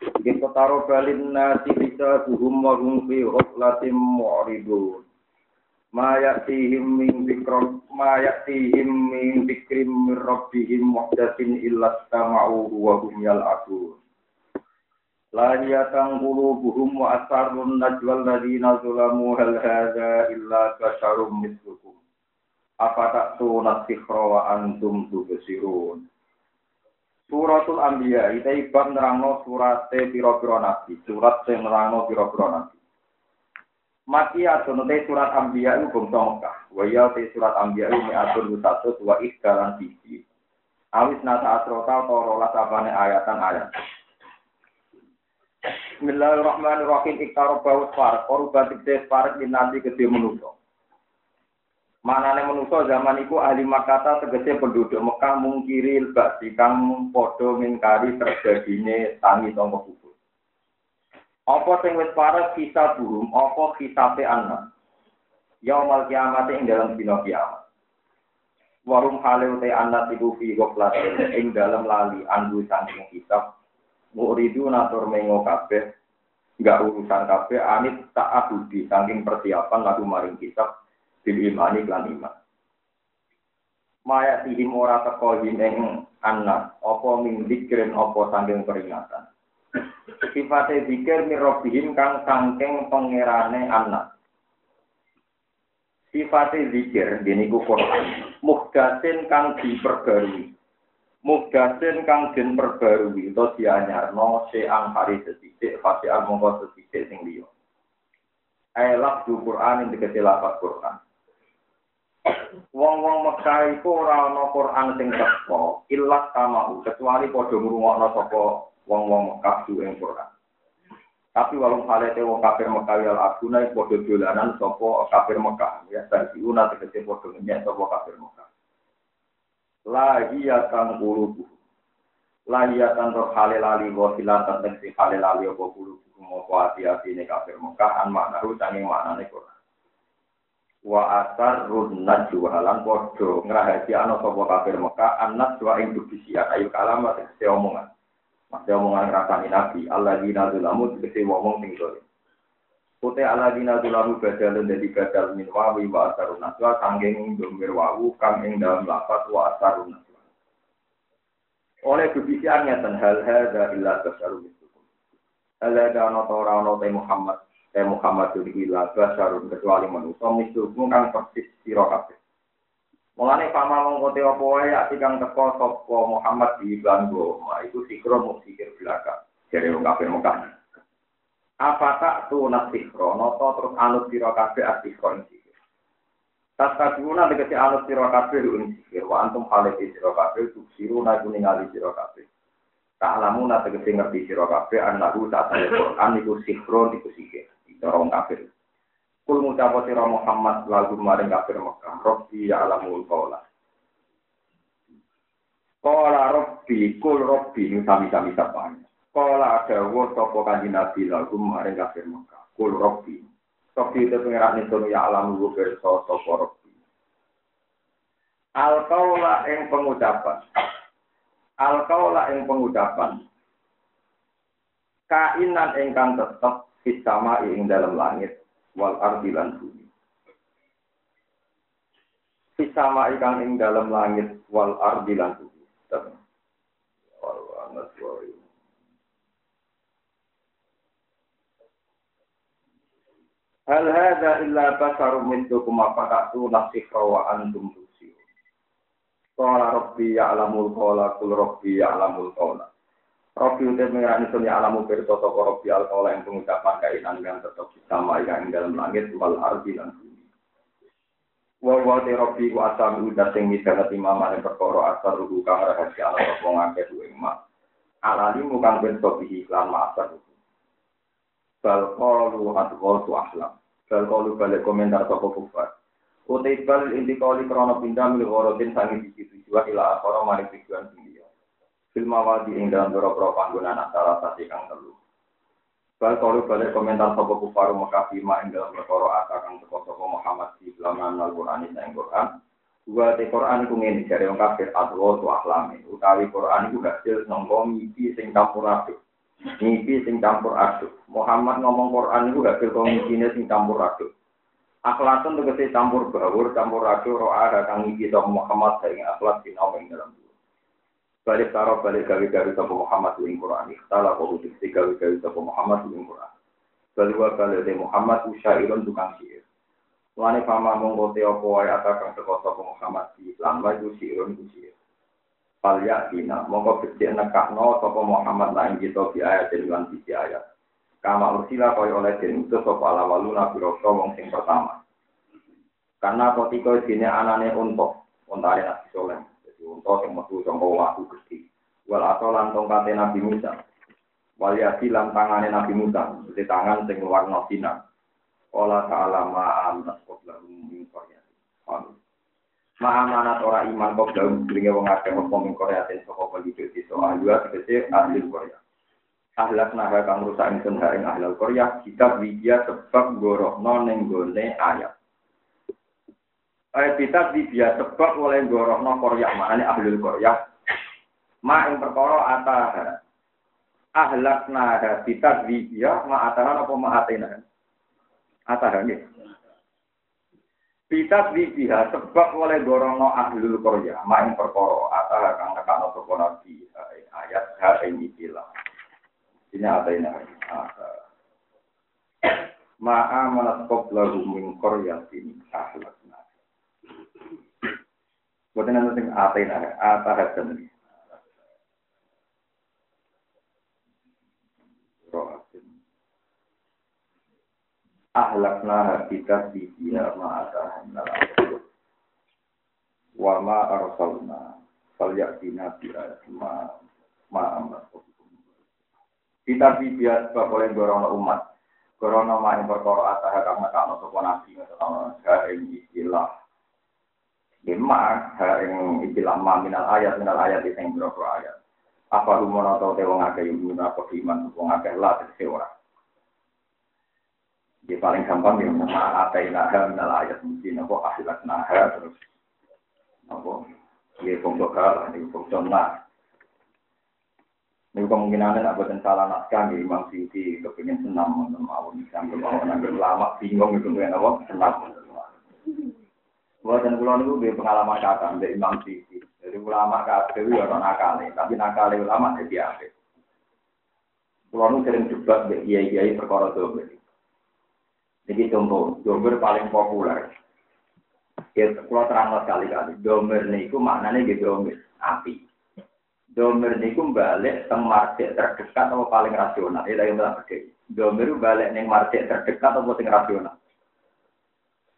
Kita balin nasi bisa buhum wa hum fi ghaflatin mu'ridun. Ma ya'tihim min dzikram ma ya'tihim min dzikrim rabbihim muhdatsin illa istama'u wa hum yal'abun. La yatang qulubuhum wa asarrun najwal ladina zulamu hal hadza illa basharum mislukum. Apa tak tunasikhra wa antum tubsirun. Suratul Anbiya itu bab nerangno surate pira-pira nabi, surat sing nerangno pira-pira nabi. Mati surat Anbiya itu bangsa Mekah. Wa ya te surat Anbiya ini atun satu dua ikdalan siji. Awis nata asrota torolas apane ayatan ayat. Bismillahirrahmanirrahim iktaro baut far, koruban tikde far nanti gede menungso. Manane manusa zaman iku ahli Makkah tegese penduduk Mekah mungkiri basi kang padha mingkari terjadine tangi sangka kubur. Apa sing wis parek kisah burung, apa kisabe anak. Yaumal kiamat ing dalam dina kiamat. Warum hale te anak iku fi ing dalam lali andu saking hisab. Muridu natur mengo kabeh, enggak urusan kabeh anit tak abudi saking persiapan lagu maring kisah bil imani lan iman. Maya tihim ora teko ing anak, apa min dikren apa sangking peringatan. Sifatnya zikir mirobihim kang sangking pangerane anak. Sifatnya zikir, gini ku Quran. Muhdasin kang diperbarui. Muhdasin kang den perbarui. Itu dianyarno seang hari setitik, fasian mongko setitik sing liya. Elak du Quran yang dikasih lapat Quran. Wong-wong Mekah iku ora ana Quran sing teko, illas kamau kecuali padha ngrungokno sapa wong-wong Mekah ing Quran. Tapi walung halete wong kafir Mekah ya abuna padha dolanan sapa kafir Mekah ya dadi una tegese padha ngenyek sapa kafir Mekah. Lahiyatan qulubu. Lahiyatan roh halilali wa hilatan tegese halilali apa qulubu apa ati-ati kafir Mekah an makna sanging maknane Quran. Wa asar run najwa lan padha ngrahasiakno sapa kafir Mekah anas wa ing dubisi ayu kalamat se omongan Masih omongan rasani Nabi, Allah dina dulamu tegesi ngomong sing dolim. Kute Allah dina dulamu badal dari badal min wawi wa asarun naswa sanggeng domir wawu kang ing dalam lapat wa asarun naswa. Oleh kebisiannya dan hal hal illa basaru misukum. Hal ada ana ora ana Muhammad saya Muhammad Duli Laga Sarun kecuali manusia mislukum kang persis sira kabeh. Mulane pama mongko te apa wae ati kang teko sapa Muhammad di Banggo, ma iku sikro mung sikir belakang. Jare wong kafir Mekah. Apa tak tu nasikro, noto terus anut sira kabeh asikro sikir. Tas kaduna dikete anut sira kabeh ing sikir, wa antum halati sira kabeh tuksiru na kuningali sira kabeh. Tak lamu na tegese ngerti sira kabeh anahu tak Quran iku sikro iku sikir orang kafir. Kul ngucapa sira Muhammad lagu maring kafir Mekah, Rabbi ya alamul qawla. Qala Rabbi, kul Rabbi sami-sami sapanya. Qala ada sapa kanjeng Nabi lagu maring kafir Mekah, kul Rabbi. Rabbi itu pengiran itu ya alamul berso sapa Rabbi. Al qawla ing pengucapan. Al qawla ing pengucapan. Kainan ingkang tetep Fisama ing dalam langit wal ardi lan bumi. Fisama ikang ing dalam langit wal ardi lan bumi. Hal hadza illa basarum mithlukum afatatu nasikra wa antum tusirun. Qala rabbi ya'lamul qawla kul rabbi ya'lamul qawla. Robi udah mengerani sun ya alamu berito toko robi alkohol yang pengucapan kainan yang tetap sama yang dalam langit wal ardi dan bumi. Wa wa te robi ku asam udah sing midanget imam ane perkara asar ruhu kang rahasia ala sapa ngake duwe mak. Alali mukang ben sobihi iklan ma'asar. Bal qalu adghasu ahlam. Bal qalu balik komentar sapa kufar. Utai bal inti kali krono pindah milik orotin sangi biji tujuan ila akhara mari tujuan tinggi. Film awadi ing dalam beberapa panggungan antara sasi kang telu. Bal kalu balik komentar sapa kufaru Mekah bima ing dalam perkara akan teko sapa Muhammad di dalam Al-Qur'an ing Qur'an. Dua te Quran iku ngene jare wong kafir adwa tu ahlame. Utawi Quran iku hasil nangka mimpi sing campur aduk. Mimpi sing campur aduk. Muhammad ngomong Quran iku hasil komikine sing campur aduk. Akhlakun tegese campur baur, campur aduk ro'a kang sapa Muhammad sing akhlak sinau ing dalam balik taro balik gawe-gawe sapa Muhammad ing Quran. Ikhtala kau diksi gawe-gawe sapa Muhammad ing Quran. Balik wa balik Muhammad usyairun tukang sihir. Lani fama mongko te apa wae kang teko sapa Muhammad di Islam wa iku sihir. Fal yatina mongko becik nekakno sapa Muhammad lan kita di ayat lan di ayat. Kama ursila kaya oleh den utus sapa alawaluna biro wong sing pertama. Karena kotiko dine anane untuk untare nabi soleh. Untuk yang metu sangka waktu gede. Wal atau lantong kate Nabi Musa. Wal yasi lan Nabi Musa. Jadi tangan sing warna sinar. Ola ta'ala ma'am naskot lahum min. Amin. Ma'amanat ora iman kok dalam selinge wong akeh apa min koryatin saka penduduk soal juga tegese ahli Korea. Ahlak naha kang rusak ingsun ha ing Korea kitab widya sebab gorohno ning gone ayat. Ayat kitab widya sebab oleh gorohno Korea maknane ahli Korea. Ma ing perkara ataha. Ahlak naha kitab widya ma ataha apa ma atena. Atahane. Kita bibiha sebab oleh gorono ahlul korya, main perkoro, atah kang nekano toko nabi, ayat ha ini ikilah. Ini ada ini Ma'a menetop lagu min koryatin ahlakna. Bukan nanti atah atah sendiri. ahlakna kita di dia ma'ata wa ma arsalna. Falyatina bi ma ma amat kita dia sebab oleh gorono umat. Gorono ma yang perkara atah kang nekano sapa nabi ing istilah Lima, ha ing istilah minal ayat minal ayat sing berapa ayat apa rumono tau te wong akeh yang apa iman wong akeh lah tegese ora Ya paling gampang ya nama apa inaha minal ayat mungkin apa akhirat naha terus apa ya pembekal ini fungsional. Ini kemungkinan apa dan salah naskah di Imam Siti kepingin senam mau Islam mau nanti lama bingung itu kan apa senam. Buatan pulau itu dia pengalaman kata dari Imam Siti. Jadi ulama kata itu ya orang nakal tapi nakal ulama jadi apa? Pulau itu sering juga kiai-kiai perkara itu. Jadi contoh, domer paling populer. Ya, kalau terang sekali-kali, domer niku maknanya gitu domer, api. Domer niku balik ke market terdekat atau paling rasional. Itu yang bilang gede. Domer balik neng market terdekat atau paling rasional.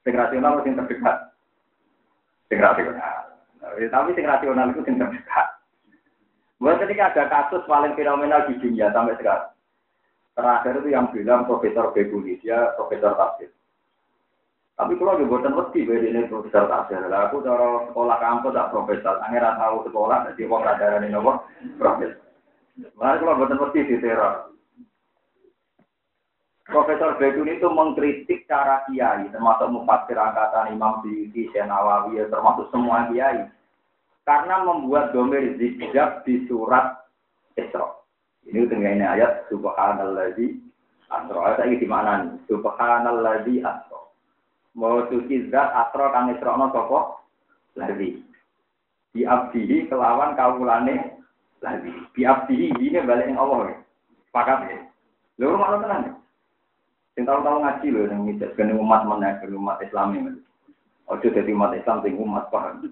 Sing rasional sing terdekat? Sing rasional. Ya, tapi sing rasional itu sing terdekat. Buat ketika ada kasus paling fenomenal di dunia sampai sekarang. Terakhir itu yang bilang Profesor Beguni, dia Profesor Tafsir. Tapi kalau di buatan mesti beda ini Profesor Tafsir. Aku cara sekolah kampus tak Profesor, angin tahu sekolah, jadi uang radaran ini apa? Profesor. Malah kalau buatan mesti di teror. Profesor Beguni itu mengkritik cara kiai, termasuk mufasir angkatan Imam Syukhi, Nawawi, termasuk semua kiai. Karena membuat domer zikjab di surat Isra. Ini ini ayat subhanalladzi asra. Ayat iki di mana nih? Subhanalladzi asra. Mau suci zat asra kang isrono sapa? Lagi. Di abdihi kelawan kawulane lagi. Di abdihi ini balik yang Allah. Sepakat ya? Lho rumah tenan. Sing tahu-tahu ngaji lho yang ngijak kene umat mana kene umat Islam ini. Ojo dadi umat Islam sing umat paham.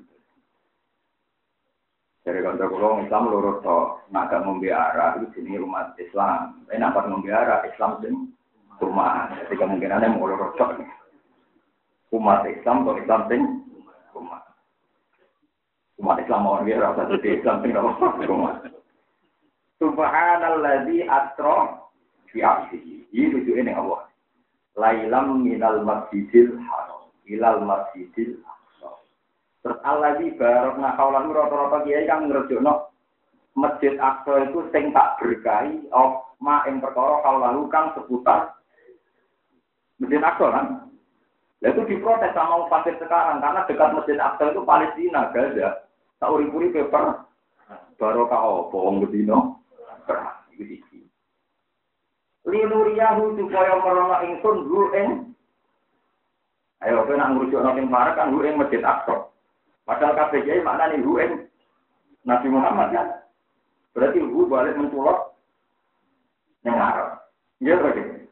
Dari kantor kulo Islam lurus to, nak gak membiara itu sini umat Islam. Tapi nak membiara Islam sing rumah. Jadi kemungkinannya mau lurus to. Umat Islam atau Islam sing rumah. Umat Islam mau dia rasa jadi Islam sing rumah. Subhanalladzi asra fi abdihi. Ini rujuke ning Allah. Lailam minal masjidil haram ilal masjidil aqsa. Terus Allah di barokna kaulan rata-rata kiai kang ngrejokno Masjid Aqsa itu sing tak berkahi of ma ing perkara kang seputar Masjid Aqsa kan. itu diprotes sama Fasir sekarang karena dekat Masjid Aqsa itu Palestina, Gaza. Tak uri-uri paper barokah apa wong bedino iki. Linuriyahu supaya merono ingsun ru ing Ayo kowe nak ngrujuk nang parek kan ru ing Masjid Aqsa. Padahal kabeh kiai maknane ru ing Nabi Muhammad kan. Berarti ru balik menculot yang Arab. Ya begitu.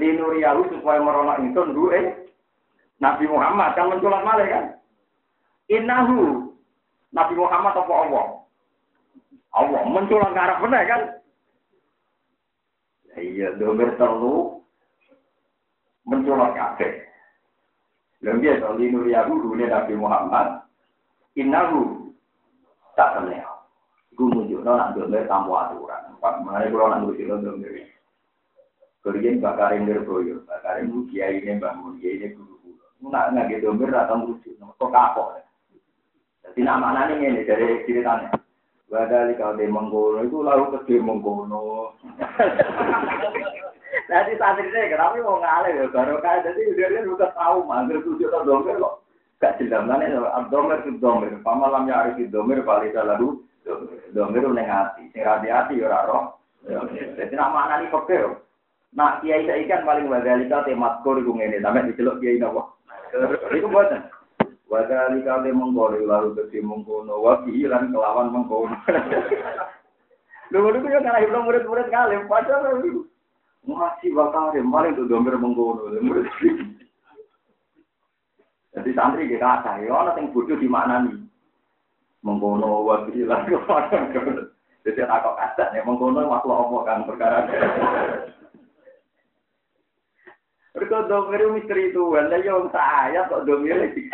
Linuriyahu supaya merono ingsun ru ing Nabi Muhammad kan menculot malih kan. Innahu Nabi Muhammad apa Allah? Allah menculon ke arah benar kan? Iya, domir telu mencolok kabeh. Lalu piye to linur ya guru ini Nabi Muhammad. Inalu tak kenal. Gue nunjuk nol nanti domir tamu aturan. Pak mengenai gue nak nunjuk nol domir. Kalian bakar ini berboyo, bakar ini dia ini bangun dia ini guru guru. Nggak nggak gitu domir datang rujuk kok kapok. Dadi nama nani ini dari ceritanya. Badali kalau mengkono itu lalu ke di mengkono. Nanti santrinya kenapa mau ngalih? Ya baru kan jadi dia dia udah tahu manggil tujuh atau domer kok. Gak jelas ya abdomer itu domer pamalam ya arif domer paling lalu domer udah ngati sing hati hati ya roh jadi nama anak ini pekeh nah kiai saya ikan paling badali kalau temat kor itu ngene. Sampai dicelok kiai nopo itu buatan Wadali kali mengkono lalu jadi mengkono wabi lan kelawan mengkono. Lu dulu ya karena ibu murid-murid kali, padahal masih bakal paling tuh domber mengkono. Jadi santri kita ada, ya orang yang bodoh di mana nih? Mengkono wabi lan kelawan Jadi aku kata nih mengkono makhluk apa kan perkara. Mereka domir misteri itu, anda yang saya kok domir lagi.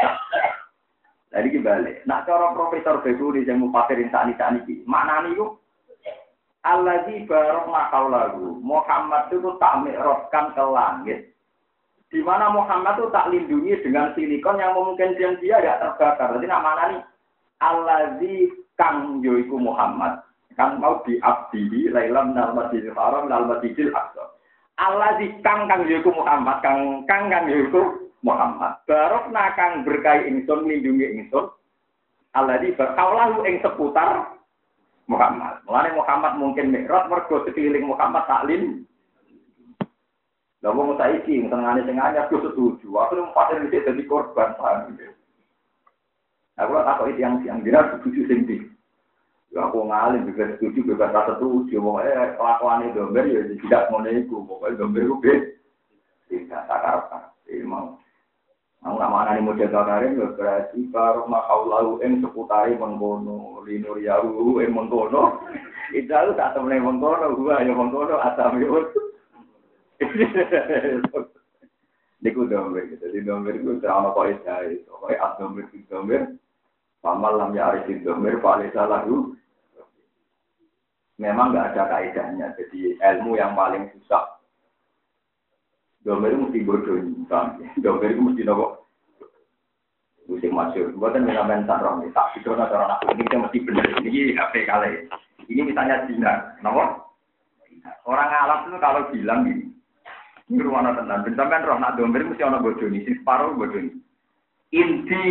Jadi kembali. Nah, cara Profesor Beguri yang mau pasarin saat ini saat ini, mana nih yuk? Allah di barok makau lagu. Muhammad itu tak meroskan ke langit. Di mana Muhammad itu tak lindungi dengan silikon yang memungkinkan dia tidak terbakar. Jadi nama nih? Allah di kang yoiku Muhammad. Kan mau diabdi lailam nal haram nal masjidil. Allah di kang kang yoiku Muhammad. Kang kang kang yoiku Muhammad. Barok nakang berkai ingsun lindungi ingsun. Allah di berkaulahu ing seputar Muhammad. Mulane Muhammad mungkin mikrot mergo sekeliling Muhammad taklim. Lah wong saiki tengane sing anyar aku setuju. Aku pasir iki dadi korban paham. Aku tak kok yang siang dina setuju sing di. Ya aku ngalim juga setuju bebas rasa setuju. Eh kelakuan itu domber ya tidak mau iku. Pokoknya domber itu Tidak tak harap. Mau. Aku nak mana nih model kakarin berarti karo makaulahu ing seputari mengkono linur yahu ing mengkono. Itu aku tak temen mengkono gua ya mengkono asam yo. Niku domber gitu. Jadi domber itu sama kok isai. Kok adomber itu domber. Pamal lam ya arif domber paling salah Memang nggak ada kaidahnya. Jadi ilmu yang paling susah Domber itu mesti bodoh nih, Domber itu mesti nopo. Musim masuk. Buatan menamen sarong nih. Tak itu nasi orang aku ini mesti benar. Ini HP kali. Ini misalnya Cina, nopo. Orang Arab itu kalau bilang gini, ini rumah tenan. Bentar roh nak domber mesti orang bodoh nih. Si separuh bodoh nih. Inti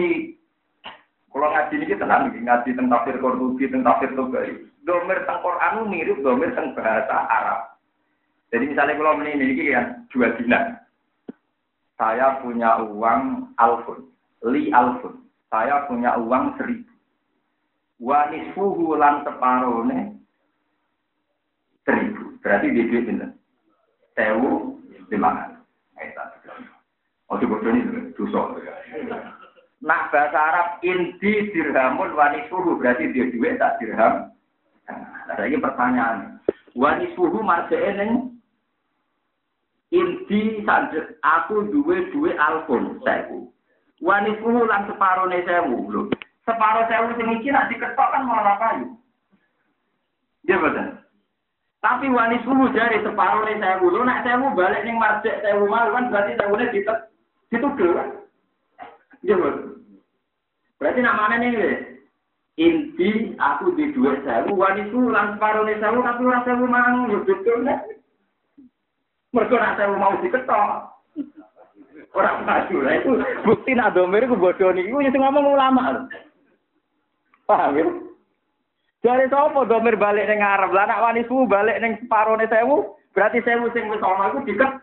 kalau ngaji ini tenang, ngaji tentang tafsir Qurtubi, tentang tafsir Tobari. Domir tentang Quran mirip domir tentang bahasa Arab. Jadi misalnya kalau ini kan dua dinar. Saya punya uang alfun, li alfun. Saya punya uang seribu. Wa nisfuhu lan separone seribu. Berarti di duit ini. Sewu lima Oh, coba ini dosa. Nak bahasa Arab inti dirhamun wanisuhu berarti dia duit tak dirham. Nah, ini pertanyaan. Wanisuhu marjane Inti sanjek aku duwe duwe alfun sewu. Wanifuhu lan separone sewu lho. Separo sewu sing iki nak diketok kan malah kayu. Dia betul. Tapi wani suhu dari separuh nih saya bulu, nak saya balik nih marjek saya mau kan berarti udah ditet ditugel kan? Iya Berarti namanya nih inti aku di dua sewu wani suhu lan separuh nih sewu tapi orang sewu mang ya betul nih. Mereka nak sewu mau diketok. Orang maju lah itu bukti nak domir itu bodoh nih. Itu yang ngomong ulama. Paham ya? Dari sapa domir balik ning Arab, lah nak wani suwu balik ning separone sewu, berarti sewu sing wis ana iku diket.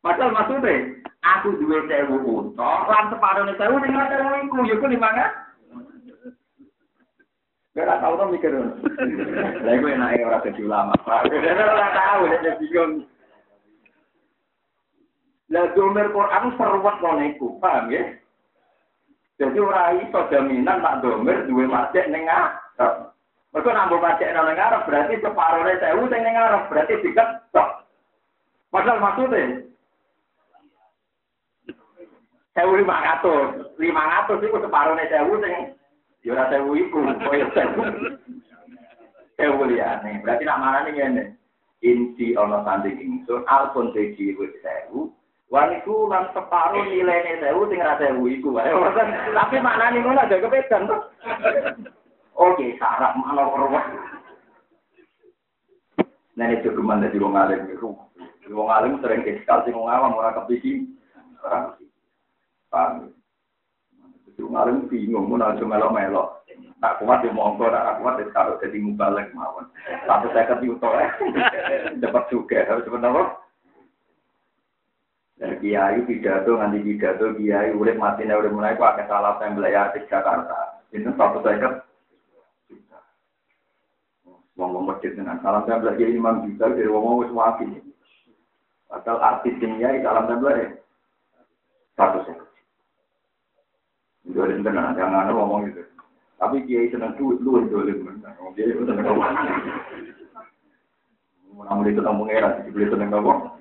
Padahal maksudnya, aku duwe sewu unta, lan separone sewu ning sewu iku, ya ku. Gak tau to mikir. Lah iku enake ora dadi ulama. Ora tau nek bingung. Lah domir Quran seruat ngono iku, paham ya? Jadi ora iso jaminan tak domir duwe masjid ning Mereka nambah pajak nang ngarep berarti separuhnya sewu sing ning ngarep berarti diket tok. Padahal maksudnya sewu lima ratus, lima ratus itu separuhnya sewu sing ya ora sewu iku, koyo sewu. Sewu liyane, berarti nak mana nih ngene. Inti ono sanding ingsun, alpun teji wis sewu, Waniku lan separuh nilainya sewu sing ra sewu iku wae. Tapi maknane ngono aja kepedan to. Oke, sarap mana perwah. Nah itu cuma dari wong alim itu. Wong alim sering iskal sing wong awam ora kepisi. Ora Paham. Wong alim bingung mun aja melo-melo. Tak kuat yo monggo, tak kuat wis karo dadi mubalek mawon. Tapi saya kepiuto ya. Dapat juga benar. Dan kiai pidato nganti pidato kiai urip mati nek urip mulai kok akeh salah tembel ya Jakarta. Itu satu saya Wong wong masjid dengan salam tempel kiai imam juga dari wong wong wafi. Asal artis dunia salam tempel ya. Satu sih. Dolim tenan, jangan ngomong gitu. Tapi kiai seneng duit, lu dolim tenan. Kiai itu seneng ngomong. Namun itu namun era, beli seneng ngomong.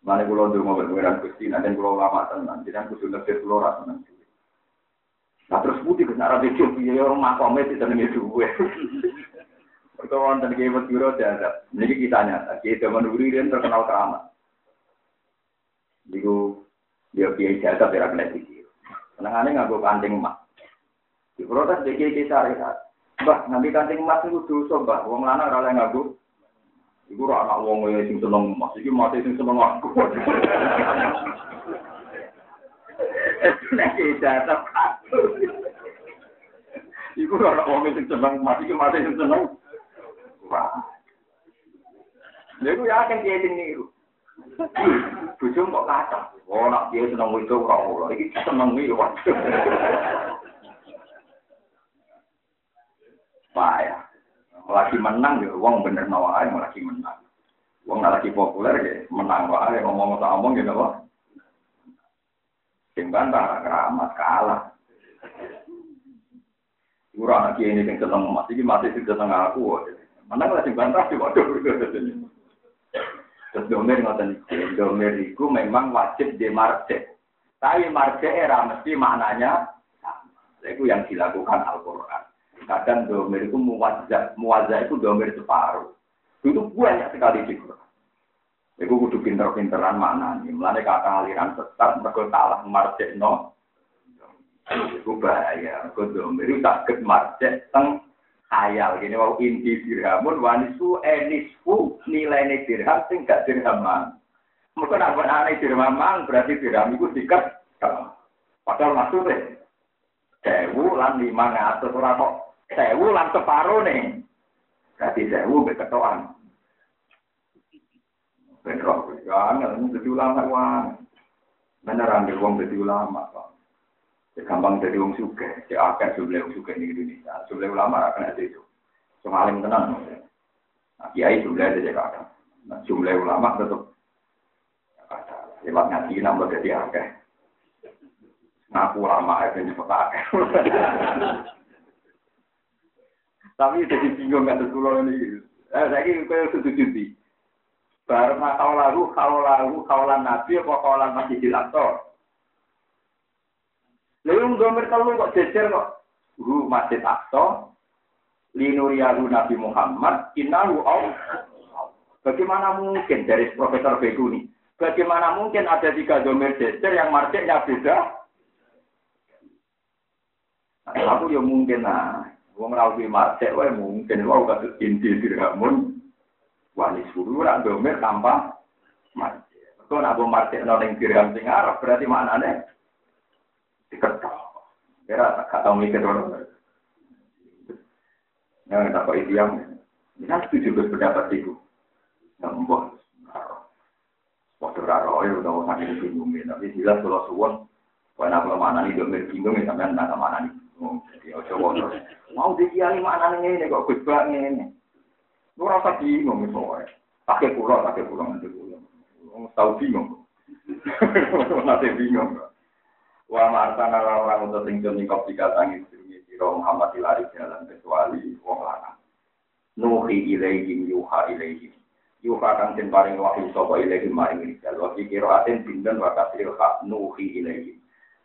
Mana kulo dulu mau berpengiran gusti, nanti kulo lama tenan, jadi aku sudah kulo rasa. Nah terus putih ke arah itu, ya orang makomnya tidak nengi duwe. Perkawan dan kiai berdua ada. Jadi kita nyata, kiai zaman dulu dia terkenal keramat. Jadi dia kiai jasa tidak kena senengane nganggo kanting emas. Di protes di kiri kiri mbah nanti kanting emas itu dosa mbah wong lanang ora oleh nganggo. Iku ora anak wong e sing seneng emas. Iki mati sing seneng aku. Nek kita tak Iku ora wong e sing seneng mati iki mati sing seneng. Lha iku ya kan dia ning niku. Bojo kok kacang. Oh, nak dia seneng itu kok ora. Iki seneng iki waduh. Payah. Lagi menang ya wong bener nawae lagi menang. Wong lagi populer ya menang wae ngomong tak omong ya apa. Sing bantah keramat kalah. Ora kiai ini yang seneng emas, ini masih sing seneng aku. Mana lah sing bantah waduh. Terus domer ngoten iki, domer iku memang wajib di marje. Tapi marje era mesti maknanya sama. Itu yang dilakukan Al-Qur'an. Kadang domer itu muwazza, itu domer separuh. Itu banyak sekali di Quran. Iku kudu pinter-pinteran maknanya. Mulane kata aliran sesat mergo salah marje no. Iku bahaya. Kau domir tak ket marjek teng hayal. Gini wau inti dirhamun wanisu enisfu nilai dirham sing gak dirhaman. Mereka nak aneh dirhaman berarti dirham itu diket. Padahal maksudnya sewu lan lima ngatus ora kok sewu lan separuh nih. Berarti sewu beketoan. Benrok, jangan, jadi ulama. Beneran di uang jadi ulama, Pak. Ya, gampang jadi wong suge, ya akeh jumlah wong suge di Indonesia. Jumlah ulama akan ada itu. Cuma alim tenang. Nah, kiai jumlah ada kadang. Nah, jumlah ulama tetap ada. Lewat ngaji nambah jadi akeh. Ngaku ulama itu nyebut akeh. Tapi jadi bingung nggak tertular ini. Eh, kira kau sudah cuti. Baru kau lalu, kau lalu, kaulan nabi, apa kaulan masih dilantor. Lalu domir telu kok jejer kok. Guru masjid Aqsa, linuriyahu Nabi Muhammad innahu Allah. Bagaimana mungkin dari Profesor Beguni? Bagaimana mungkin ada tiga domain jejer yang marketnya beda? Nah, aku ya mungkin nah, wong rawi market wae mungkin wau kados inti dirhamun wali suruh ora domain tanpa market. Kau nak market nol dirham sing Arab berarti maknanya diketok. Kira tak tahu mikir orang. Yang tak kok itu yang, ini setuju berpendapat itu nembok Waktu raro ya udah usah ini bingung ya, tapi jelas kalau suwon, karena kalau mana nih domir bingung ya sampai nggak mana nih bingung. Jadi ojo waduh, mau dikiali mana nih ini kok gus banget ini. Lu rasa bingung misalnya, pakai pulau, pakai pulau nanti pulau, tahu bingung, nanti bingung. Wa martana orang untuk tinggal di kopi katang itu siro Muhammad ilari jalan kecuali wong lanang. Nuhi ilaihim yuha ilaihim yuha kang den paring wahyu sapa ilahi maring rijal. Wa fi qiraatin bindan wa kasir hak nuhi ilahi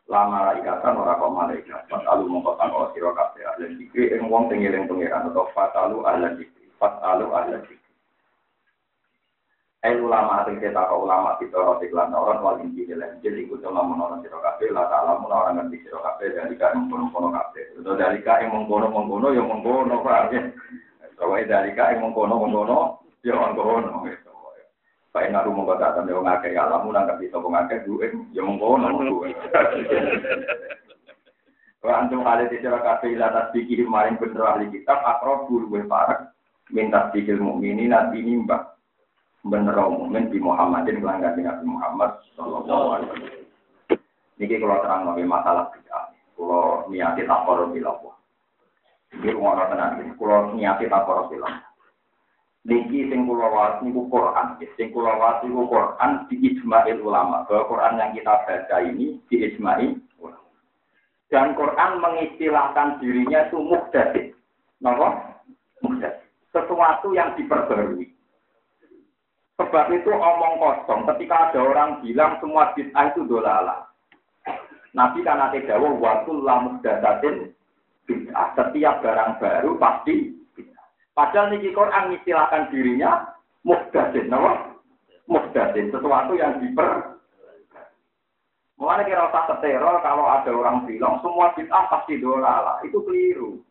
la malaikatan ora kok malaikat. Fatalu mongko takok sira kabeh ahli dikri ing wong sing eling pangeran atau fatalu dikri fatalu dikri Ai ulama sing kita ulama kita ora iklan orang wal injil lan injil iku cuma menawa sira kabeh la ta'ala mun ora ngerti sira kabeh dari ka mengkono-kono kabeh utawa dari ka mengkono-mengkono ya mengkono Pak. Soale dari ka mengkono-mengkono Ya ngono gitu. Pak ngaru mongko tak tanda wong akeh alamu nang bisa wong akeh duwe ya mongko ngono Wa antum hale di sira kabeh ila tasbiki maring bener ahli kitab akrabul wa farak minta sikil mukminin nabi nimbah bener mukmin di Muhammadin kelanggan Nabi Muhammad sallallahu alaihi wasallam. Niki kalau terang nabi masalah bid'ah. Kalau niati takor. Ini rumah tenan. Kalau niati takor bilang. Niki sing kula waos niku Quran, sing niku Quran di ijma'il ulama. Bahwa Quran yang kita baca ini di ijma'i ulama. Dan Quran mengistilahkan dirinya itu muhdadid. Napa? Muhdadid. Sesuatu yang diperbarui. Sebab itu omong kosong ketika ada orang bilang semua bid'ah itu dolalah. Nabi kan ada dawuh waktu lamus dadatin bid'ah. Setiap barang baru pasti Padahal niki Quran istilahkan dirinya muhdasin, nama Muhdasin, sesuatu yang diper. Mulai kira usah seteror kalau ada orang bilang semua bid'ah pasti dolala, itu keliru.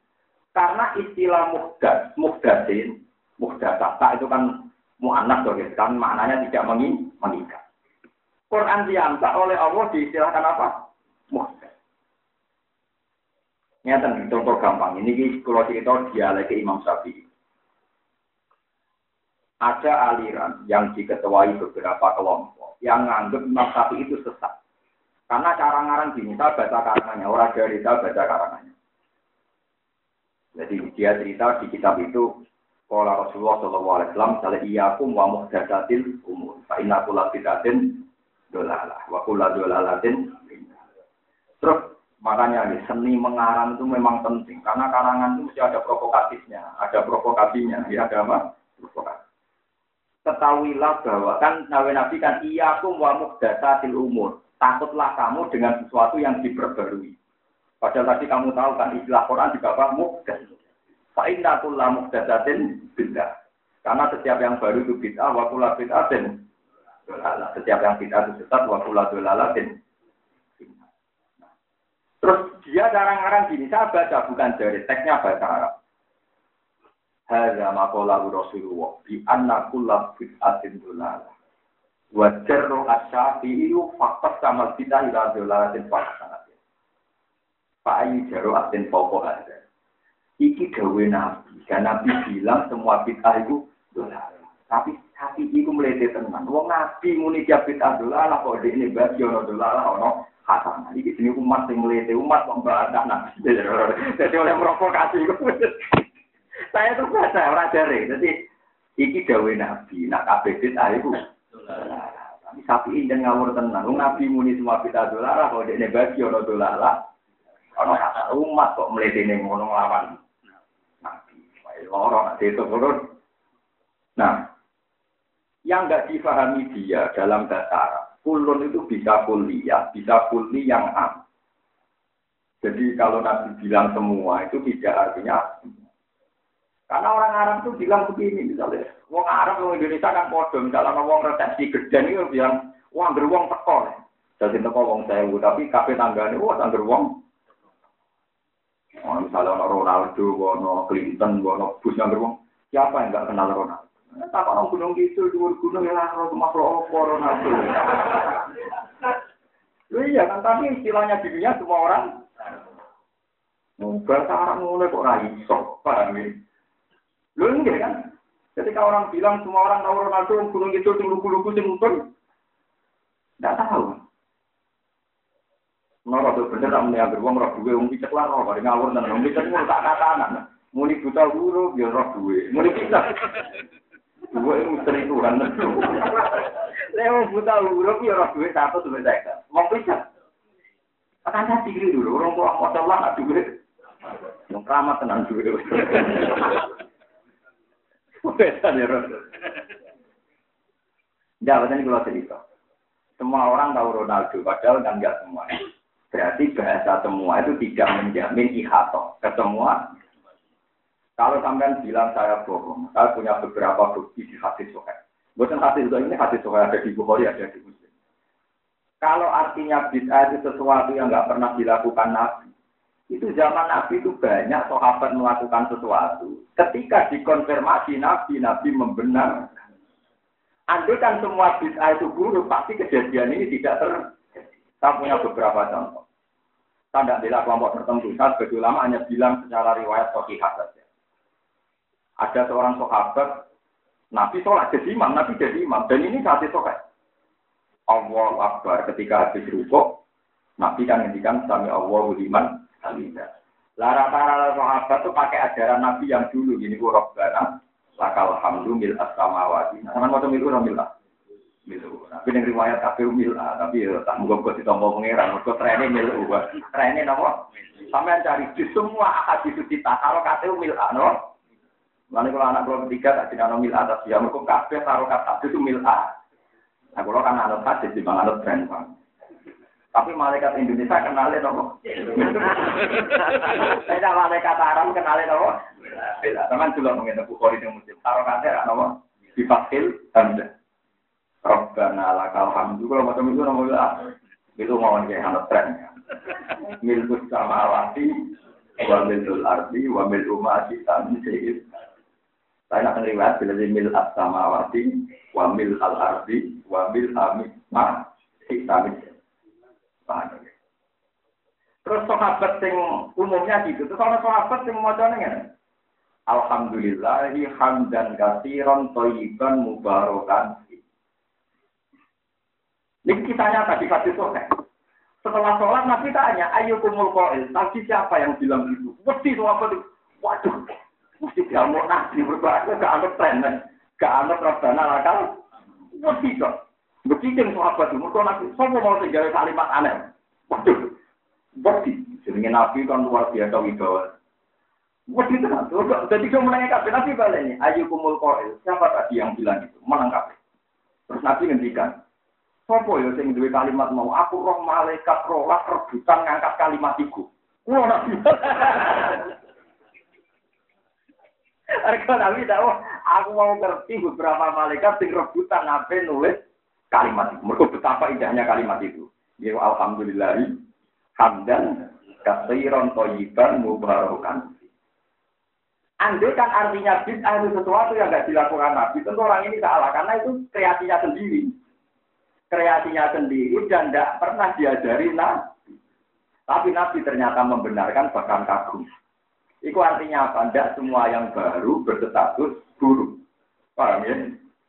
Karena istilah muhdad, muhdasin, muhdasata itu kan mu'anas loh, kan maknanya tidak mengikat. Quran diangkat oleh Allah diistilahkan apa? Muhdas. Ini contoh gampang. Ini kalau cerita dialek Imam Syafi'i ada aliran yang diketuai beberapa kelompok yang menganggap Imam Syafi'i itu sesat. Karena cara ngarang gini, saya baca karangannya, orang dari saya baca karangannya. Jadi dia cerita di kitab itu, Kala Rasulullah Shallallahu Alaihi Wasallam, Salah iyakum wa muhdadatil umur. Fa'inna kula bidatin dolalah, wa kula dolalatin. Terus makanya nih, seni mengarang itu memang penting. Karena karangan itu mesti ada provokatifnya, ada provokasinya, ya ada apa? Provokasi ketahuilah bahwa kan nabi nabi kan iya aku wa muhdatsatil umur takutlah kamu dengan sesuatu yang diperbarui padahal tadi kamu tahu kan istilah Quran juga apa muhdas fa inna kullu muhdatsatin bid'ah karena setiap yang baru itu bid'ah wa kullu bid'atin setiap yang bid'ah itu sesat wa kullu dolalatin terus dia jarang-jarang gini saya baca bukan dari teksnya baca Arab Hadza maqala Rasulullah bi anna kullu bid'atin dolalah. Wa jarru asyafi'i faqat kamal kita ila dolalatin faqat. Pak Ayu jaru atin pokok ada. Iki gawe nabi. Dan nabi bilang semua bid'ah itu dolalah. Tapi tapi itu melete tenan. Wong nabi muni dia bid'ah dolalah kok ini bagi ono dolalah ono hasanah. Iki jenis umat yang melete umat kok mbak nabi. Jadi oleh provokasi Saya tuh baca orang dari, jadi iki dawe nabi, nak kabeh bid'ah iku. Tapi sapi injen ngawur tenang, nabi muni semua bid'ah dolara, kalau dia bagi ono. Ono kata umat kok meletene ngono nglawan nabi. Loro nak itu turun. Nah, yang nggak difahami dia dalam bahasa Arab, kulun itu bisa kuliah, bisa kuli yang am. Jadi kalau Nabi bilang semua itu tidak artinya Karena orang Arab tuh bilang begini misalnya, wong Arab wong Indonesia kan podo, misalnya wong resepsi gede itu bilang, wong beruang teko. Jadi teko wong sewu, tapi kafe tanggane, wah wong. Oh, misalnya ono Ronaldo, ono Clinton, ono Bush yang beruang, siapa yang nggak kenal Ronaldo? Tak orang gunung gitu, di gunung ya, makhluk apa Ronaldo. iya kan, tapi istilahnya dunia semua orang Bahasa Arab mulai kok rai sok, paham ya? Lu enggak kan? Ketika orang bilang semua orang tahu Ronaldo, gunung itu sing lugu-lugu mutun, tidak tahu. Nora tuh bener tak meniak beruang roh duwe, wong picek lah roh, paling ngawur dan wong picek mulu tak katanan. Muli buta huruf, ya roh duwe. Muli picek. Duwe misteri Tuhan. Lewat buta huruf, ya roh duwe satu sampai saya. Wong picek. Akan saya diri dulu, orang tua kota lah nggak duwe. Yang keramat tenang duwe. Beda ya, Roh. Jangan ini kalau cerita. Semua orang tahu Ronaldo, padahal kan nggak semua. Berarti bahasa semua itu tidak menjamin ihato ke semua. Kalau sampean bilang saya bohong, saya punya beberapa bukti di hadis sokai. Bukan hadis itu ini hadis sokai ada di Bukhari, ada di Muslim. Kalau artinya bid'ah itu sesuatu yang nggak pernah dilakukan Nabi, itu zaman Nabi itu banyak sahabat melakukan sesuatu. Ketika dikonfirmasi Nabi, Nabi membenarkan. Andai kan semua bid'ah itu buruk, pasti kejadian ini tidak terjadi. Saya punya beberapa contoh. Saya tidak bela kelompok tertentu. Saya sebagai ulama hanya bilang secara riwayat sahihah saja. Ada seorang sahabat, Nabi sholat jadi imam, Nabi jadi imam. Dan ini saat itu kan. Allah Akbar ketika habis rukuk, Nabi kan ngendikan sami Allah liman hamidah. Lah rata-rata sahabat tuh pakai ajaran Nabi yang dulu gini ku Rabbana lakal hamdu mil as-samawati. Nah, macam itu mil Milu. Tapi yang riwayat kabeh mil tapi ya tak muga kok ditompo pangeran, mergo trene mil uwa. Trene napa? Sampeyan cari di semua ahad itu kita kalau kate mil no. Lalu kalau anak kalau ketiga tak tidak mil atas ya mergo kabeh karo kata itu mil a. Nah, kalau kan anak hadis di mana anak tren, tapi malaikat Indonesia kenalin nopo. Saya malaikat Arab kenalin nopo. Beda. Teman juga mungkin Bukhari yang muslim. Taruh kata nopo. Difasil hamda. Rabbana lakal hamdu. Kalau macam itu nopo lah. Itu mau kayak anak tren. Milkus sama awati. Wa milul ardi. Wa mil umati. Tani sehir. Saya akan riwayat bila di mil sama awati. Wa mil al ardi. Wa mil amit. Ma. Hitamit. Terus sahabat sing umumnya gitu. Terus ana sahabat sing macane ngene. Alhamdulillahi hamdan katsiran thayyiban mubarakan. Ini kisahnya tadi kasih sore. Setelah sholat Nabi tanya, ayo kumul koil. Tadi siapa yang bilang itu? Mesti sahabat itu. Waduh, mesti diamuk nabi berbahasa gak anut tren. Gak anut rabdana lakal. Mesti kok. Begitu sahabat itu, mereka nabi, semua mau tinggal kalimat aneh. Waduh, bukti. Jadi nabi kan luar biasa wibawa. Waduh itu kan, jadi dia menanya kabel nabi baliknya, ayo kumul koil. Siapa tadi yang bilang itu? Menang Terus nabi ngendikan, Sopo ya sing duwe kalimat mau aku roh malaikat rolah rebutan ngangkat kalimat iku. Kulo nabi. Arka nabi tahu, aku mau ngerti beberapa malaikat sing rebutan nabi nulis kalimat itu. Betapa indahnya kalimat itu. Ya alhamdulillah hamdan kasiron toyiban mubarakan. Andai kan artinya bid'ah itu sesuatu yang tidak dilakukan Nabi, tentu orang ini salah karena itu kreasinya sendiri. Kreasinya sendiri dan tidak pernah diajari Nabi. Tapi Nabi ternyata membenarkan bahkan kagum. Itu artinya apa? Tidak semua yang baru berstatus buruk. Paham ya?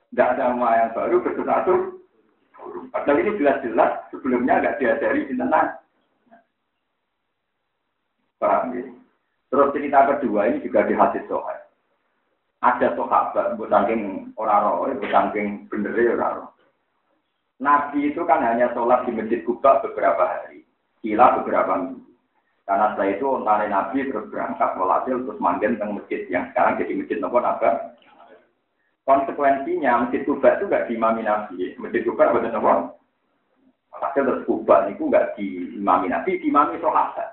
Tidak semua yang baru berstatus Padahal ini jelas-jelas sebelumnya nggak diajari di tenang. Paham ya? Terus cerita kedua ini juga di hadis sohail. Ada sahabat, buat saking orang roh, buat saking bener ya orang roh. Nabi itu kan hanya sholat di masjid Kuba beberapa hari, kila beberapa minggu. Karena setelah itu ontare Nabi terus berangkat melatih terus manggen teng masjid yang sekarang jadi masjid nopo Nabi konsekuensinya masjid Kuba itu nggak diimami Nabi. Masjid Kuba betul nopo. Hasil terus Kuba itu nggak diimami Nabi, diimami sahabat.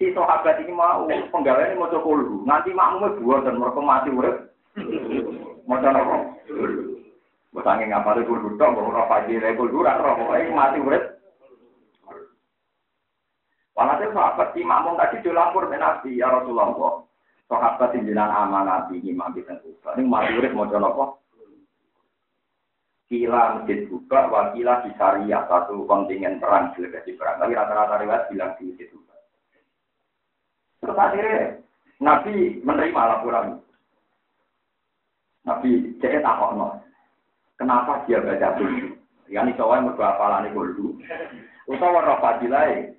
si sahabat ini mau penggaweane mau kulhu, nganti makmume buat dan mereka mati urip. Mau apa? Mbok sange ngapale kulhu tok, mbok ora fajire kulhu ora ora pokoke mati urip. Walhasil sahabat si makmum tadi dilapor ke Nabi, ya Rasulullah. Yang jenang amanah Nabi ini mati dan Ini mati urip mau apa? kila masjid buka, wakila di syariah satu kontingen perang delegasi perang. Tapi rata-rata riwayat bilang di masjid buka. Terus akhirnya Nabi menerima laporan. Nabi cek takok. Kenapa dia baca dulu? Ya yang berdua apalani dulu. Utawa roh fadilai.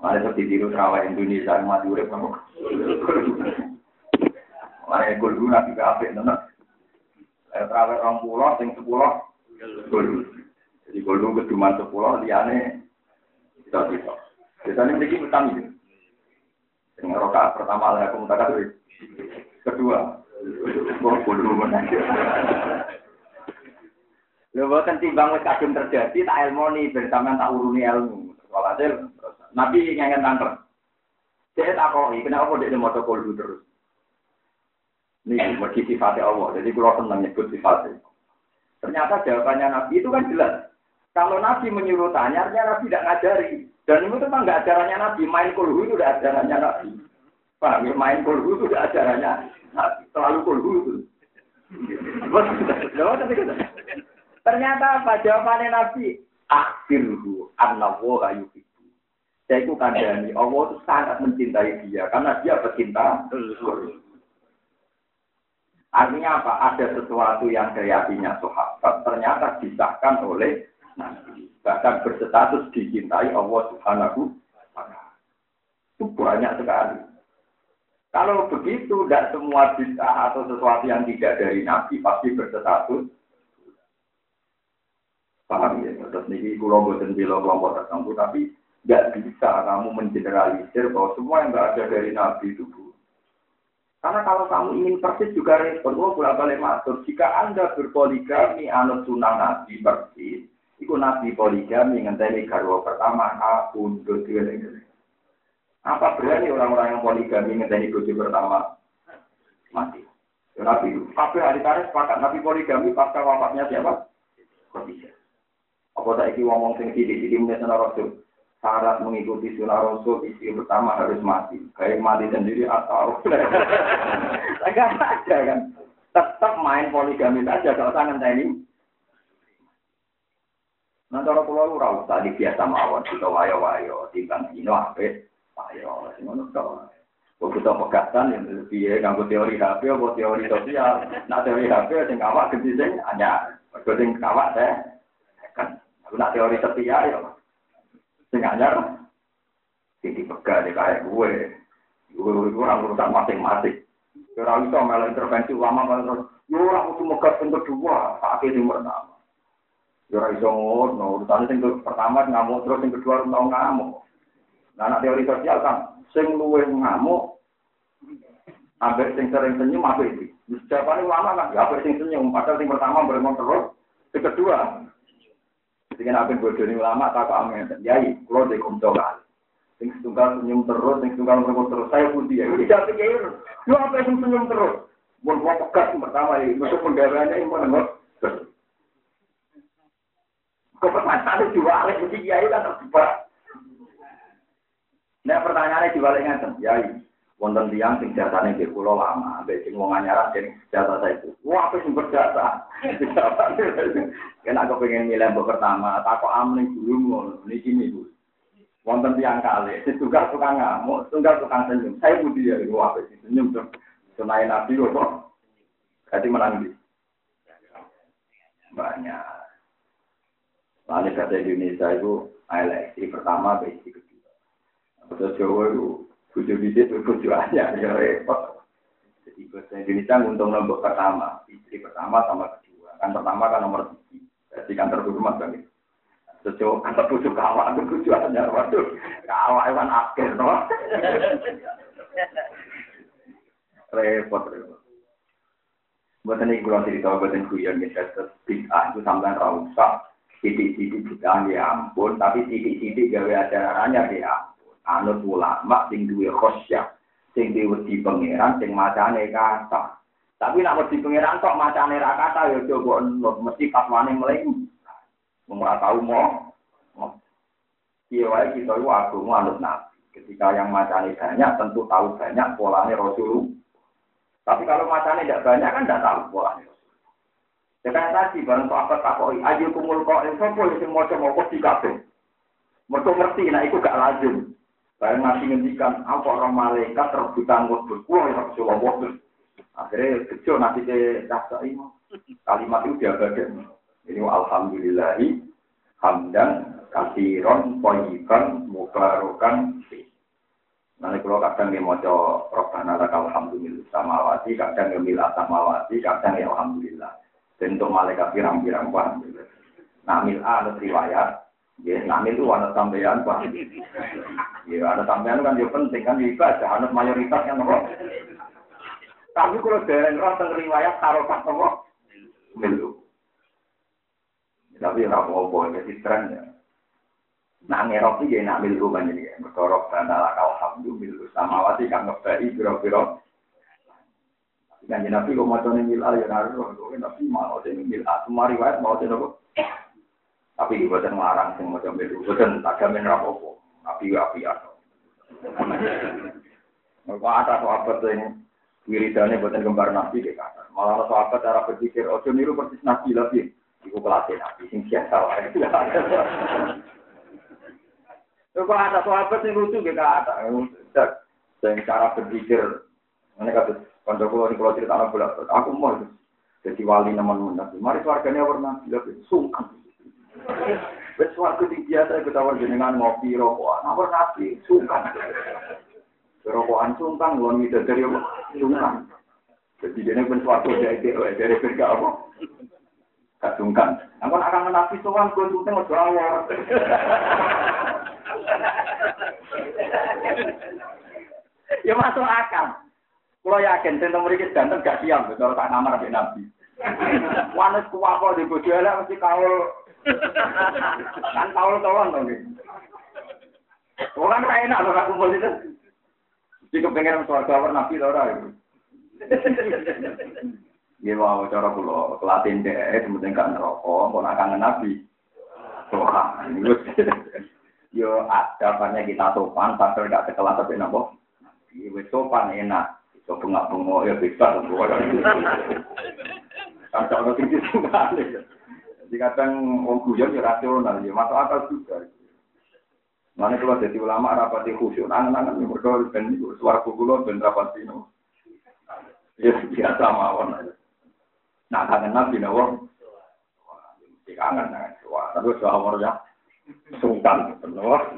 Ada seperti tiru terawih Indonesia mati urip kamu. Mari dulu nabi kafe nona. Terawih orang pulau, sing sepuluh, golu. Jadi golu keduman sepuluh, liane kita bisa. Biasanya ini utang ini. Yang rokaat pertama lah aku mutaka tuh. Kedua, Lha boten timbang wis kadung terjadi tak ilmu nih bersama tak uruni ilmu. Walhasil Nabi ngengen tangkel. Saya tak kok, kenapa dia mau terus? Ini bagi sifatnya Allah. Jadi kalau senang nyebut sifatnya. Ternyata jawabannya Nabi itu kan jelas. Kalau Nabi menyuruh tanya, artinya Nabi tidak ngajari. Dan itu memang nggak ajarannya Nabi. Main kulhu itu udah ajarannya Nabi. Ya? Main kulhu itu udah ajarannya Nabi. Selalu kulhu itu. Ternyata apa? Jawabannya Nabi. Akhirhu annawoha yuhibu. Saya itu kandani. Allah itu sangat mencintai dia. Karena dia pecinta. Artinya apa? Ada sesuatu yang kreasinya sahabat ternyata disahkan oleh Nabi. Bahkan berstatus dicintai Allah Subhanahu Itu banyak sekali. Kalau begitu, tidak semua bisa atau sesuatu yang tidak dari Nabi pasti berstatus. Paham ya? Terus ini kalau buatan bila kelompok tertentu, tapi tidak bisa kamu mengeneralisir bahwa semua yang tidak ada dari Nabi itu karena kalau kamu ingin persis juga respon, oh bolak balik matur. Jika anda berpoligami anut sunnah nabi persis, itu nabi poligami ngenteni garwa pertama, apun dodo Apa berani orang-orang yang poligami ngenteni dodo pertama mati? Ya, nabi itu. Tapi hari tarik sepakat nabi poligami pasca wafatnya siapa? Khadijah. Apa tak iki ngomong sing sidik-sidik menit rasul? syarat mengikuti sunnah rasul isi pertama harus mati kayak mati sendiri atau enggak ada kan tetap main poligami saja kalau tangan ini Nah, kalau pulau tadi biasa mawon, kita wayo wayo, tinggal dino ayo lah sing ngono to. Kok kita pegatan yang lebih ya teori HP apa teori sosial? Nak teori HP sing awak gede sing ada kok sing awak teh kan? Aku nak teori setia ya sing anyar. iki pegat de kae gue. Gue gue ora urusan masing-masing. Ora iso melu intervensi ulama kan terus yo ora kudu megat sing kedua pake sing pertama. Yo ora iso ngono urusan sing pertama ngamuk terus sing kedua ora ngamuk. Nah, teori sosial kan, sing luwe ngamuk, ambek sing sering senyum apa itu? Jawabannya ulama kan, ya ambek sing senyum, padahal sing pertama beremon terus, yang kedua Sing apa bodoh ini ulama tak amin. Yai, kalau di kumco kali. Sing setunggal senyum terus, sing setunggal ngomong terus. Saya putih ya. Tidak pikir. Lu apa yang senyum terus? Mau mau pekat pertama ya. Masuk penggawaannya yang mana nggak? Kok permasalahan jual mesti kiai kan terjebak. Nah pertanyaannya dibalik ngaten, yai wonten tiang sing jasane nggih kula lama, ambek sing wong anyaran sing jasa itu. Wah, apa sing berjasa? Kena aku pengen milih mbok pertama, tak kok amling dulu ngono, niki niku. Wonten tiang kali, tunggal tukang ngamuk, tunggal tukang senyum. Saya budi ya, wah senyum tuh. Senai nabi kok. Jadi menang. Banyak. Lalu kata Indonesia itu eleksi pertama, besi Betul Jawa itu Bujo itu bujo aja, ya repot. Jadi bahasa Indonesia untung nombor pertama, istri pertama sama kedua. Kan pertama kan nomor tiga, jadi kan terhormat kan. Sejauh kata bujo kawak itu bujo aja, waduh, kawak kan akhir, no. repot, repot. Buat ini kalau cerita buat yang kuyon misalnya bid'ah itu sampai rausak, titik-titik bid'ah ya ampun, tapi titik-titik gawe acaranya ya anut ulama sing duwe khosyah, sing duwe wedi pangeran sing macane kata. Tapi nak wedi pangeran kok macane ra kata ya coba nut mesti pas wani mleng. Wong ora tau mau. Iya wae kita itu agama anut nabi. Ketika yang macane banyak tentu tahu banyak polanya Rasul. Tapi kalau macane tidak banyak kan tidak tahu polanya. Ya kan tadi barang apa takoi ayo kumul kok sapa sing maca mau di kabeh. Mereka ngerti, nah itu gak lazim. Barang ngasih ngendikan, apa orang malaikat rebutan wabur, wah ya Rasulullah wabur. Akhirnya kecil nanti ke rasa ini, kalimat itu diabadikan. Ini alhamdulillahi, hamdan, kasiron, poyikan, mubarokan, Nanti kalau kadang dia mau Robbana lakal alhamdulillah samawati, kadang dia mila samawati, kadang ya alhamdulillah. Untuk malaikat pirang-pirang paham. Nah, mila ada riwayat, Ya, namil itu anak sampean, Pak. Ya, anak sampean kan juga penting kan ibadah, anak mayoritas kan apa? Tapi kalau dari roh tentang riwayat taruh pas apa? Milu. Tapi ora apa-apa, jadi tren ya. Nah, ngerok iki nak milu banyak ya. Berkorok dan alakal hamdu milu samawati kang ngebai biro-biro. Kan Nabi kok macane mil ya naruh, Nabi mau dene mil semua riwayat mau dene tapi buatan larang sing macam itu, buatan tak jamin rapopo, api api atau. Kalau ada sahabat yang wiridannya buatan gembar nabi di kata, malah sahabat cara berpikir, oh niru persis nabi lagi, ibu kelasnya nabi, sing biasa lah. Kalau ada sahabat yang lucu di kata, yang cara berpikir, ini kata, kalau kalau kalau cerita anak aku mau jadi wali teman nabi, mari keluarganya warna nabi, sungkan. Wes waktu di biasa kita tawar jenengan ngopi rokokan, nawar nasi sungkan. Rokokan sungkan, luar itu dari apa? Sungkan. Jadi dia pun suatu dari dari kerja apa? Gak sungkan. Aku akan nabi soal gue sungkan mau awal. Ya masuk akal. Kalau yakin, tentang mereka ganteng gak siap, betul tak namar nabi. Wanes kuwako di bojo mesti kaul kan tolong-tolong dong nih. Orang kayak enak loh aku boleh itu. Jika pengen suara warna nabi lah orang itu. Iya mau cara pulo kelatin deh, kemudian kan rokok, mau nakangin nabi. Wah, ini. Yo ada kita sopan, pasti tidak sekelas tapi nabo. Iya sopan enak, itu pengak pengoh ya bisa tuh. Kalau tinggi sekali. Jadi kadang wong guyon ya rasional, ya masuk akal juga. Mana kalau jadi ulama rapati khusyuk, angan-angan yang berdua ben suara kulo ben rapati no. Ya biasa mawon. Nah kangen nabi nawa, mesti kangen dengan suara. Tapi suara ya sungkan, benar.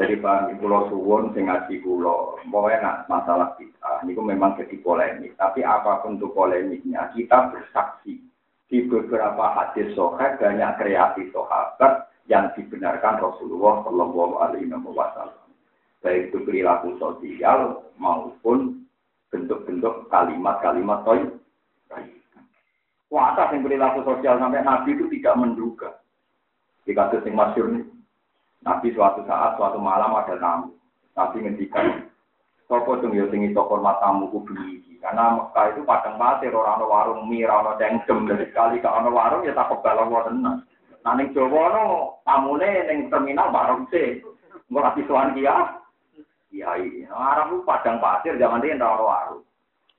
Jadi Pak Pulau Suwon sing ngaji pulau, pokoknya masalah kita, ini memang jadi polemik. Tapi apa pun itu polemiknya, kita bersaksi di beberapa hadis sohbat banyak kreasi sahabat yang dibenarkan Rasulullah Shallallahu Alaihi Wasallam. Baik itu perilaku sosial maupun bentuk-bentuk kalimat-kalimat toy. Kuasa yang perilaku sosial sampai Nabi itu tidak menduga. Di kasus yang masyur ini, Nabi suatu saat, suatu malam ada tamu. Nabi ngendikan, Sopo cung yo sing iso hormat Karena Mekah itu padang pasir, orang warung mie, orang cengkem. Dari sekali ke ada warung ya tak kebal Allah tenang. Nah ning Jawa no tamune ning terminal warung sih. Engko ati sowan kia. Iya. Arab itu padang pasir zaman dia ora warung.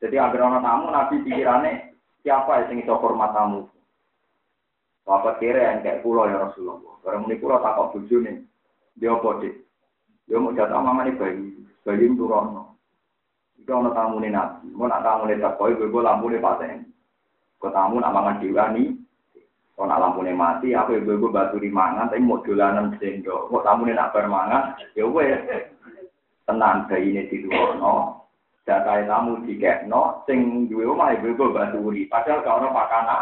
Jadi agar orang tamu nabi pikirannya siapa yang iso hormat tamu. Bapak kira yang kayak pulau ya Rasulullah. Barang ini pulau takut bujune. Dia apa Dia mau jatuh mamane bayi. Bayi turun. Itu ono tamu nih nabi. Mau nak tamu nih tak koi, gue lampu nih paten. Kau tamu nak mangan diwani. Kau nak nih mati, aku gue gue batu di mangan. Tapi mau dolanan sendok. Kau nih nak bermangan, ya gue tenang bayi ini di no. Jatai tamu di no, sing duwe omah gue gue batu di. Padahal kau ono pakana.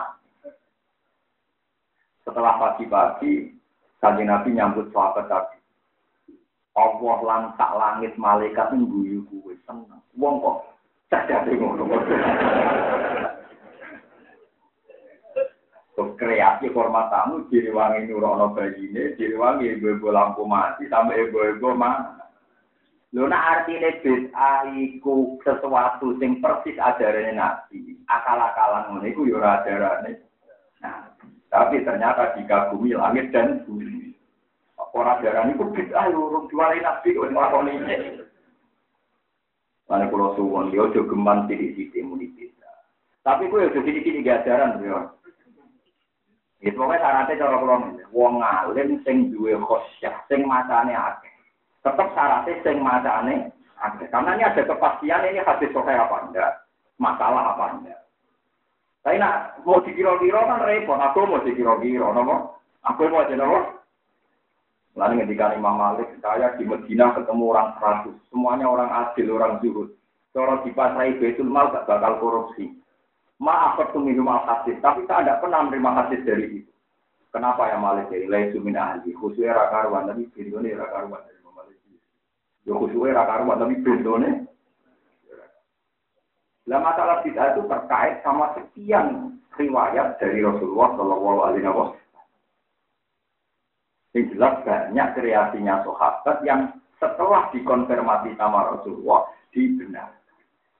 Setelah pagi-pagi, kanji Nabi nyambut sahabat tadi. Allah lan tak langit malaikat guyu kuwe seneng. Wong kok cacate ngono. kreasi hormat tamu, diriwangi nurono bayine, diriwangi ibu-ibu lampu mati, sampai ibu-ibu mana. Lho nak artine bid'ah iku sesuatu sing persis ajarane Nabi. Akal-akalan ngono iku yo ora. Nah, tapi ternyata dikagumi langit dan bumi. Ora ajaran iku bid'ah yo urung diwarai Nabi kok nglakoni Mane kula suwun yo aja geman titik-titik muni. Tapi kuwi aja titik-titik ajaran yo. Itu pokoknya syaratnya cara kula wong alim sing duwe khosyah, sing macane akeh. tetap syaratnya sing macane ada. Karena ini ada kepastian ini hadis sahih apa enggak, masalah apa enggak. Tapi nak mau dikira-kira kan repot. Aku mau dikira-kira, nopo? Aku mau aja nopo? Lalu ketika Imam Malik, saya di Medina ketemu orang seratus, semuanya orang adil, orang zuhud. Kalau di pasai Betul Mal gak bakal korupsi. Maaf ketemu minum hadis, tapi saya tidak pernah menerima hadis dari itu. Kenapa ya Malik dari Laisu min ahli, khususnya rakaruan, tapi video ini rakaruan. Yo khusyuk ra karuan tapi bendone. Lah masalah bid'ah itu terkait sama sekian riwayat dari Rasulullah Shallallahu Alaihi Wasallam. Yang jelas banyak kreasinya sahabat yang setelah dikonfirmasi sama Rasulullah dibenar.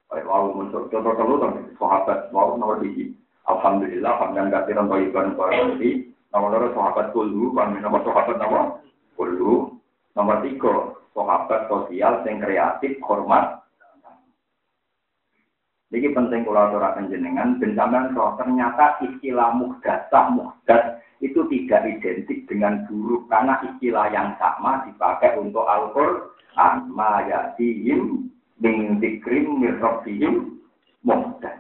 Oleh wow muncul contoh contoh sahabat wow nomor tiga. Alhamdulillah hamdan kasiran thayyiban barokati. Nomor loro sahabat kullu, nomor sahabat nomor kullu. Nomor tiga sahabat sosial sing kreatif hormat Ini penting kalau aturakan jenengan, benjamin roh ternyata istilah muhdasah muhdas itu tidak identik dengan buruk karena istilah yang sama dipakai untuk Al-Quran. Ma yatihim min dikrim mirrobihim muhdas.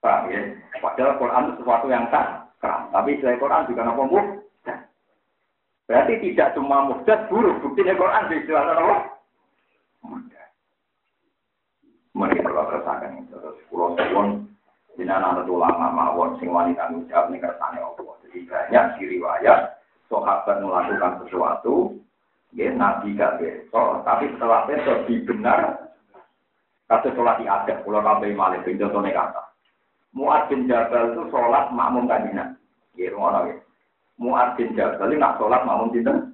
Paham ya? Padahal Quran itu sesuatu yang tak Tapi selain Quran juga apa muhdas. Berarti tidak cuma mudah buruk. Buktinya Quran di istilah apa? Mudah. Mereka itu. Terus pulau suwon. Dina anak ulama mawon sing wanita ngucap nih kersane Allah. Jadi banyak di riwayat sahabat melakukan sesuatu, ya nabi gak besok, tapi setelah besok dibenar kata sholat di adat, pulau kabeh malih, contohnya kata. Muad bin Jabal itu sholat makmum kanjina. Ya, ngono ya. Mu'ad bin Jabal nak sholat makmum dinten.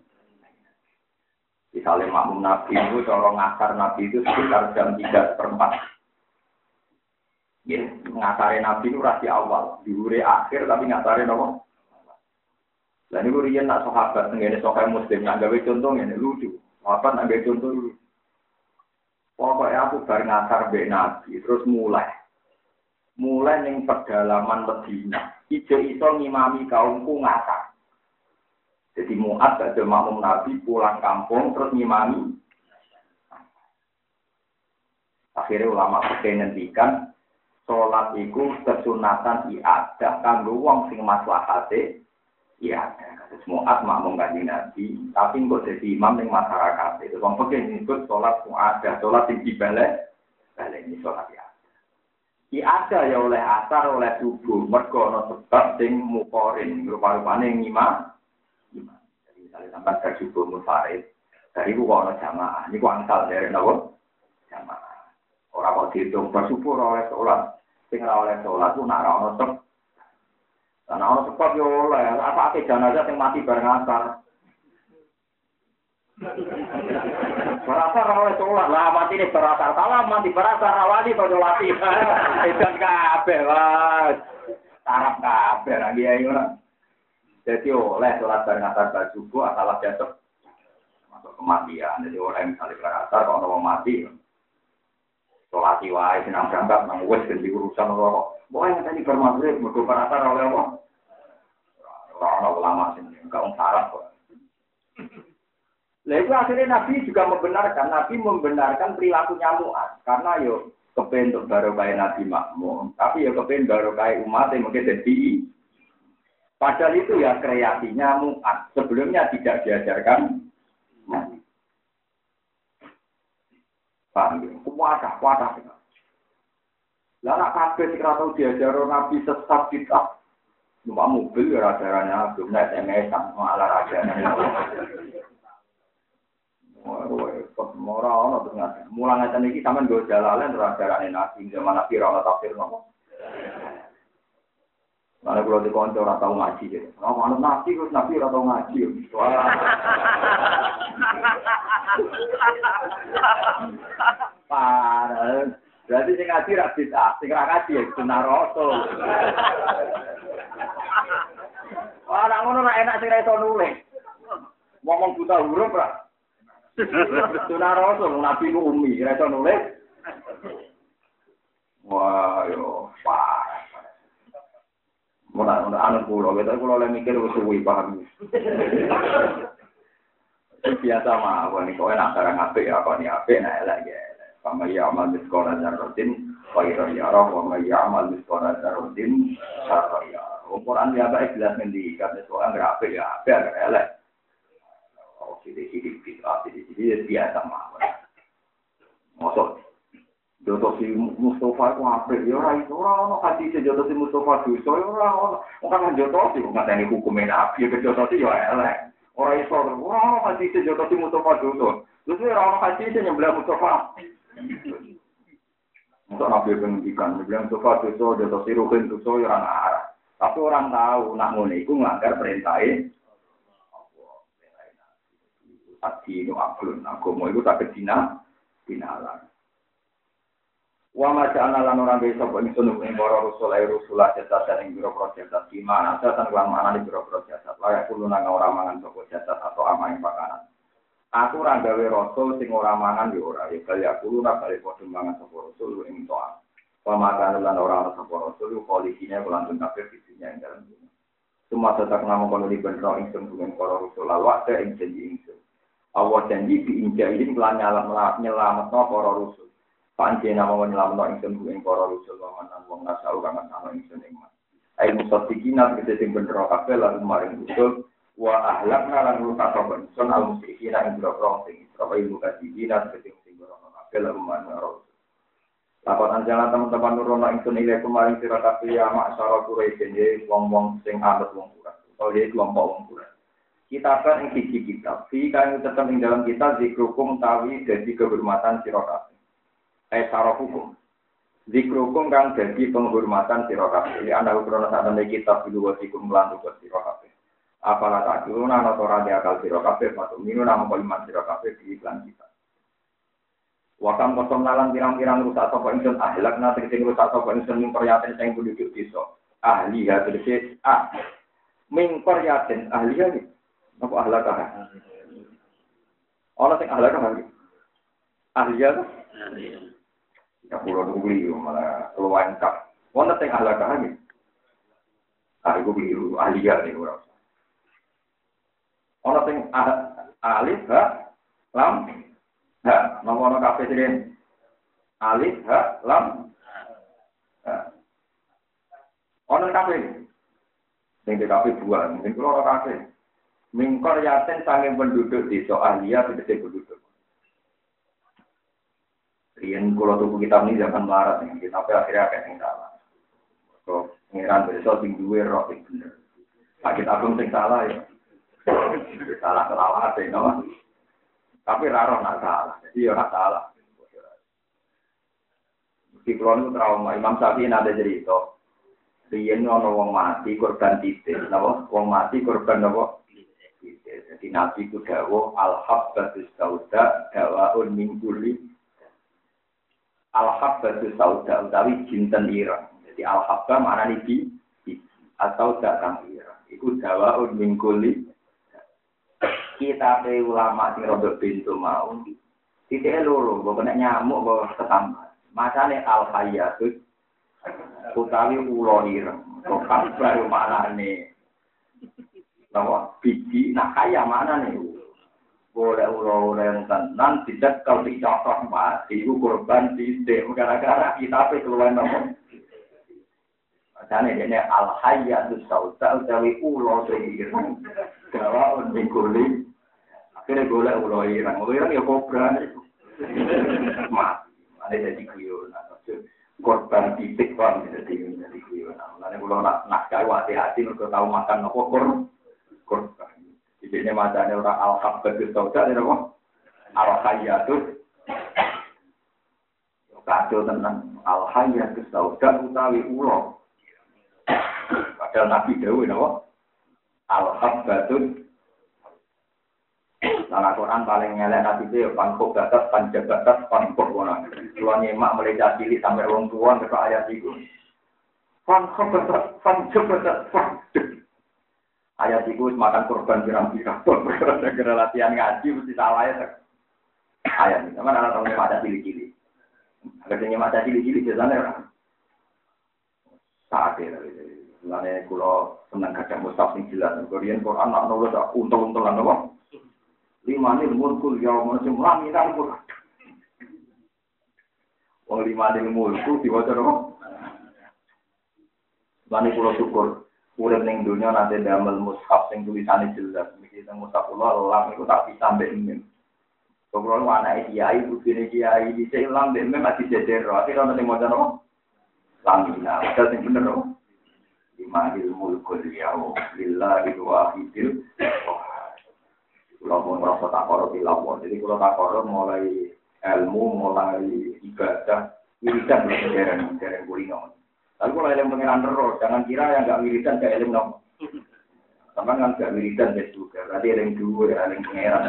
Misalnya makmum Nabi itu, corong ngasar Nabi itu sekitar jam 3 seperempat. Ya, ngasarin Nabi itu rasi awal, diure akhir tapi ngasarin apa? Dan itu rian nak sahabat, ini sahabat muslim, nak gawe contoh ini lucu. Apa nak gawe contoh dulu? Pokoknya aku bar ngasar be Nabi, terus mulai. Mulai ning pedalaman Medina. Ijo iso ngimami kaumku ngasar. Jadi muat ada makmum Nabi pulang kampung terus ngimami. Akhirnya ulama fikih ngendikan sholat itu kesunatan iadah kanggo wong sing maslahate iadah. Kados muat makmum kanjeng Nabi, tapi kok jadi imam ning masyarakat. Itu wong fikih nyebut sholat muadah, sholat sing dibalik balik ini sholat ya. Iada ya oleh asar oleh subuh mergo ana sebab sing mukorin rupa-rupane ngimam misalnya sampai gaji bonus farid, dari itu kok jamaah, ini kok angsal dari nopo jamaah. Orang kok dihitung bersyukur oleh sholat, tinggal oleh sholat itu nak orang sebab. Karena orang sebab ya oleh, apa ake jenazah yang mati bareng asar. Berasar oleh sholat lah mati ini berasar salah mati berasar awali kau nyolati. Itu kabeh lah. Tarap kabeh lagi ya jadi oleh sholat bareng asar subuh asal besok masuk kematian. Jadi orang misalnya bareng asar kalau mau mati, sholat wae senang berangkat nang wes dan urusan rokok. Boleh yang tadi bermaksud mergo asar oleh apa? Orang ulama sini, enggak orang sarap kok. Nah itu akhirnya Nabi juga membenarkan, Nabi membenarkan perilakunya Mu'ad. Karena yo kepen untuk baru Nabi makmum, tapi yo kepen baru umat yang mungkin jadi Padahal itu ya kreasinya muat. Sebelumnya tidak diajarkan. Paham ya? Kuatah. Lah nak kabeh sing ora tau diajar Nabi sesat kita. Numpak mobil ya ajarannya belum naik SMS sama ala rajanya. Ora ono ternyata. Mulang ngeten iki sampean go jalalan ora Nabi zaman Nabi ora tafsir nopo. Mana kalau di konco ora tau ngaji gitu. Nah, manut nabi terus nabi ora tau ngaji. Wah. Parah. Berarti sing ngaji ra bisa, sing ra ngaji ya sunah rasul. Wah, nak ngono ra enak sing ra iso nulis. Ngomong buta huruf ra. Sunah rasul nabi umi, ra iso nulis. Wah, yo parah. Mula mula anu kulo, kita kulo lagi mikir wis suwi paham. Biasa mah, wah nih kau enak sekarang apa ya, kau nih apa nah elak ya. Ya amal di sekolah jarotin, kaya ya roh, kama ya amal di sekolah jarotin, kaya. Ukuran dia apa jelas nanti, karena sekolah nggak apa ya, apa agak elak. Oh, sidik-sidik, sidik-sidik, biasa mah. Masuk Jodoh si Mustafa itu apa? Ya orang itu orang orang hati si jodoh si Mustafa dosa ya orang orang orang kan jodoh si nggak ada hukumnya nabi ya jodoh si ya elek. Orang itu orang orang hati si jodoh si Mustafa dosa. Terus orang orang hati si nyembelih Mustafa. Untuk nabi pendidikan, nyembelih Mustafa dosa, jodoh si Ruhin dosa ya orang arah. Tapi orang tahu nak ngono iku nglanggar perintahnya. Ati nu aklun, agama iku tak kedina, dinalan. Wa ma ja'alna lan ora bisa kok ingsun ing para rasul ay rasul jasa ing biro di mana jasa lan mana di biro jasa layak kulo nang ora mangan sapa jasa atau amane pakanan. Aku ora gawe rasul sing ora mangan yo ora ya kaya kulo ora kali padha mangan sapa rasul ing toa. Wa ma kana lan ora ana sapa rasul koalisine kelantun kafir fisinya ing dalam dunia. Semua tetap nama kono di benro ingsun dengan para rasul lalu ada ing janji ingsun. Allah janji di inja ini melan nyelamat para rasul. Panci nama ingsun ku ing para rusul wa manan wong nasau kang ana ingsun ing mas. Ai musaddiqina kete sing bener kabeh lan maring rusul wa ahlakna lan rusak sapa ingsun al musyrikina ing boro sing Israil mukadzibina kete sing bener kabeh lan maring rusul. Lapan anjalan teman-teman nurono ingsun ile kemarin sira kabeh ya Quraisy ye wong-wong sing anut wong Quraisy. Oh ye kelompok wong Quraisy. Kita kan ing siji kitab, fi kang tetep ing dalam kita zikrukum tawi dadi kehormatan sira eh cara hukum. Zikrukum kang jadi penghormatan sira. Ya ana ukrono sak temne kitab dulu wasikum lan tugas sira kabeh. Apalah tak dulu ana ora di akal sira kabeh patu minu nama kalimat sira di iklan kita. Wakam kosong nalan pirang-pirang rusak sapa ingsun ahlak na tegese rusak sapa ingsun ning peryaten sing penduduk desa. Ahli ya tegese ah ming peryaten ahli ya apa ahlak ah. Ana sing ahlak ah. Ahli ya. Ya pulau dulu malah keluar kap. Wonder teng ahla kahani. Ah, iku biru ahli ya nih orang. Orang teng alif ha lam ha nomor kafe sini. Alif ha lam ha. Orang kafe. Sing di kafe dua, sing keluar kafe. Mingkor yaten sange penduduk di so ahliya tidak penduduk. Rian kalau tuku kitab ini zaman melarat nih, kitabnya akhirnya akan yang salah. Kok pengiran besok sing duwe roh sing bener. Sakit agung sing salah ya. Salah kelawat ya, no? Tapi raro nak salah, jadi ya nak salah. Di kulon trauma, Imam Syafi'i ada cerita. Rian ono wong mati korban titik, napa? Wong mati korban napa? Jadi Nabi itu dawo al-habbatus sauda dawaun min kulli Al-Habbatu Sauda utawi jinten ireng. Jadi Al-Habba mana nih atau datang ireng. Iku dawa mingkuli. Kita pe ulama sing rodok pintu mau. Titik loro, bawa kena nyamuk, bawa ketambat. Masane al-hayatut utawi ulo ireng. Kok mana nih? Nama biji, nah kaya mana nih? boleh ulo yang tenang tidak kalau dicontoh mati itu korban tidak gara-gara kita apa keluar nomor. Makanya ini al hayatu sauta utawi ulo seiring gawa untuk kulit akhirnya boleh ulo irang ulo irang ya kobra. Mati ada jadi kuyon korban titik kan jadi jadi kuyon Makanya kalau nak nak hati-hati mereka tahu makan nopo korban jadi ini macamnya orang al-habbatus sauda, ini apa? Al-hayatus. Kacau tentang al-hayatus sauda utawi ulo. Padahal Nabi Dawu napa? Al-habbatun Nah, Quran paling ngelak nabi itu pan kobatat, pan jabatat, pan korbona. Kalau nyemak mulai cilik sampai orang tua ke ayat itu. Pan kobatat, pan jabatat, pan Ayat itu makan korban pirang-pirang. Gara latihan ngaji mesti salah ya. Ayat ini. Sama anak tahu nyemak cilik-cilik. Agar nyemak cilik-cilik biasanya saat ini. Mulane kula seneng kadang mustaf sing jelas. Korean Quran nak nulis untung-untungan apa? Lima nil mulkul yaum sing laminan pun. Wong lima nil mulku diwaca apa? Mulane kula syukur urip ning dunya nanti damel mushaf sing tulisane jelas. Iki teng mushaf kula lam iku tak bisa mbek ini. Kalau anak kiai, bukti kiai, sini lam deh, memang masih jeder. Akhirnya nanti mau jono, lamina. Ada yang bener loh. Imahil mulkul yaum lillahi wahidil Kalau mau merasa tak korup di lapor, jadi kalau tak korup mulai ilmu, mulai ibadah, wiridan belum dereng, dereng kulino. Tapi kalau ilmu pengiran terus, jangan kira yang nggak wiridan kayak ilmu nom. Sama kan nggak wiridan ya juga, berarti ilmu dua, ilmu pengiran.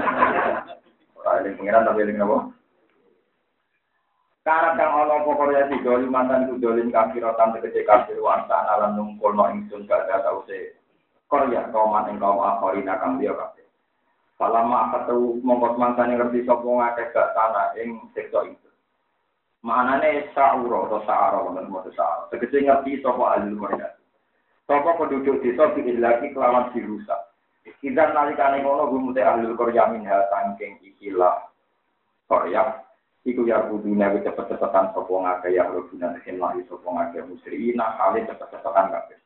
Orang ilmu pengiran tapi ilmu apa? Karena kang ono pokoknya si doli mantan ku dolin kafiratan tegese kafir wansa alam nungkul no ingsun gak ada tau se Korea kaum ing kaum akhirina kang dia kafir. Falama ketemu mongkot yang ngerti sopo ngakeh gak tanah ing sektor itu. Maknane sa'uro atau sa'ara wonten moto sa'ara. Tegese ngerti sopo alil mereka. Sopo penduduk desa lagi kelawan dirusak. Kita nalikane ngono gumute ahlul Korea minha sangking ikilah Korea Iku ya kudune wis cepet-cepetan sapa ngake ya rubuna sing lahi sapa ngake musrina kali cepet-cepetan kabeh.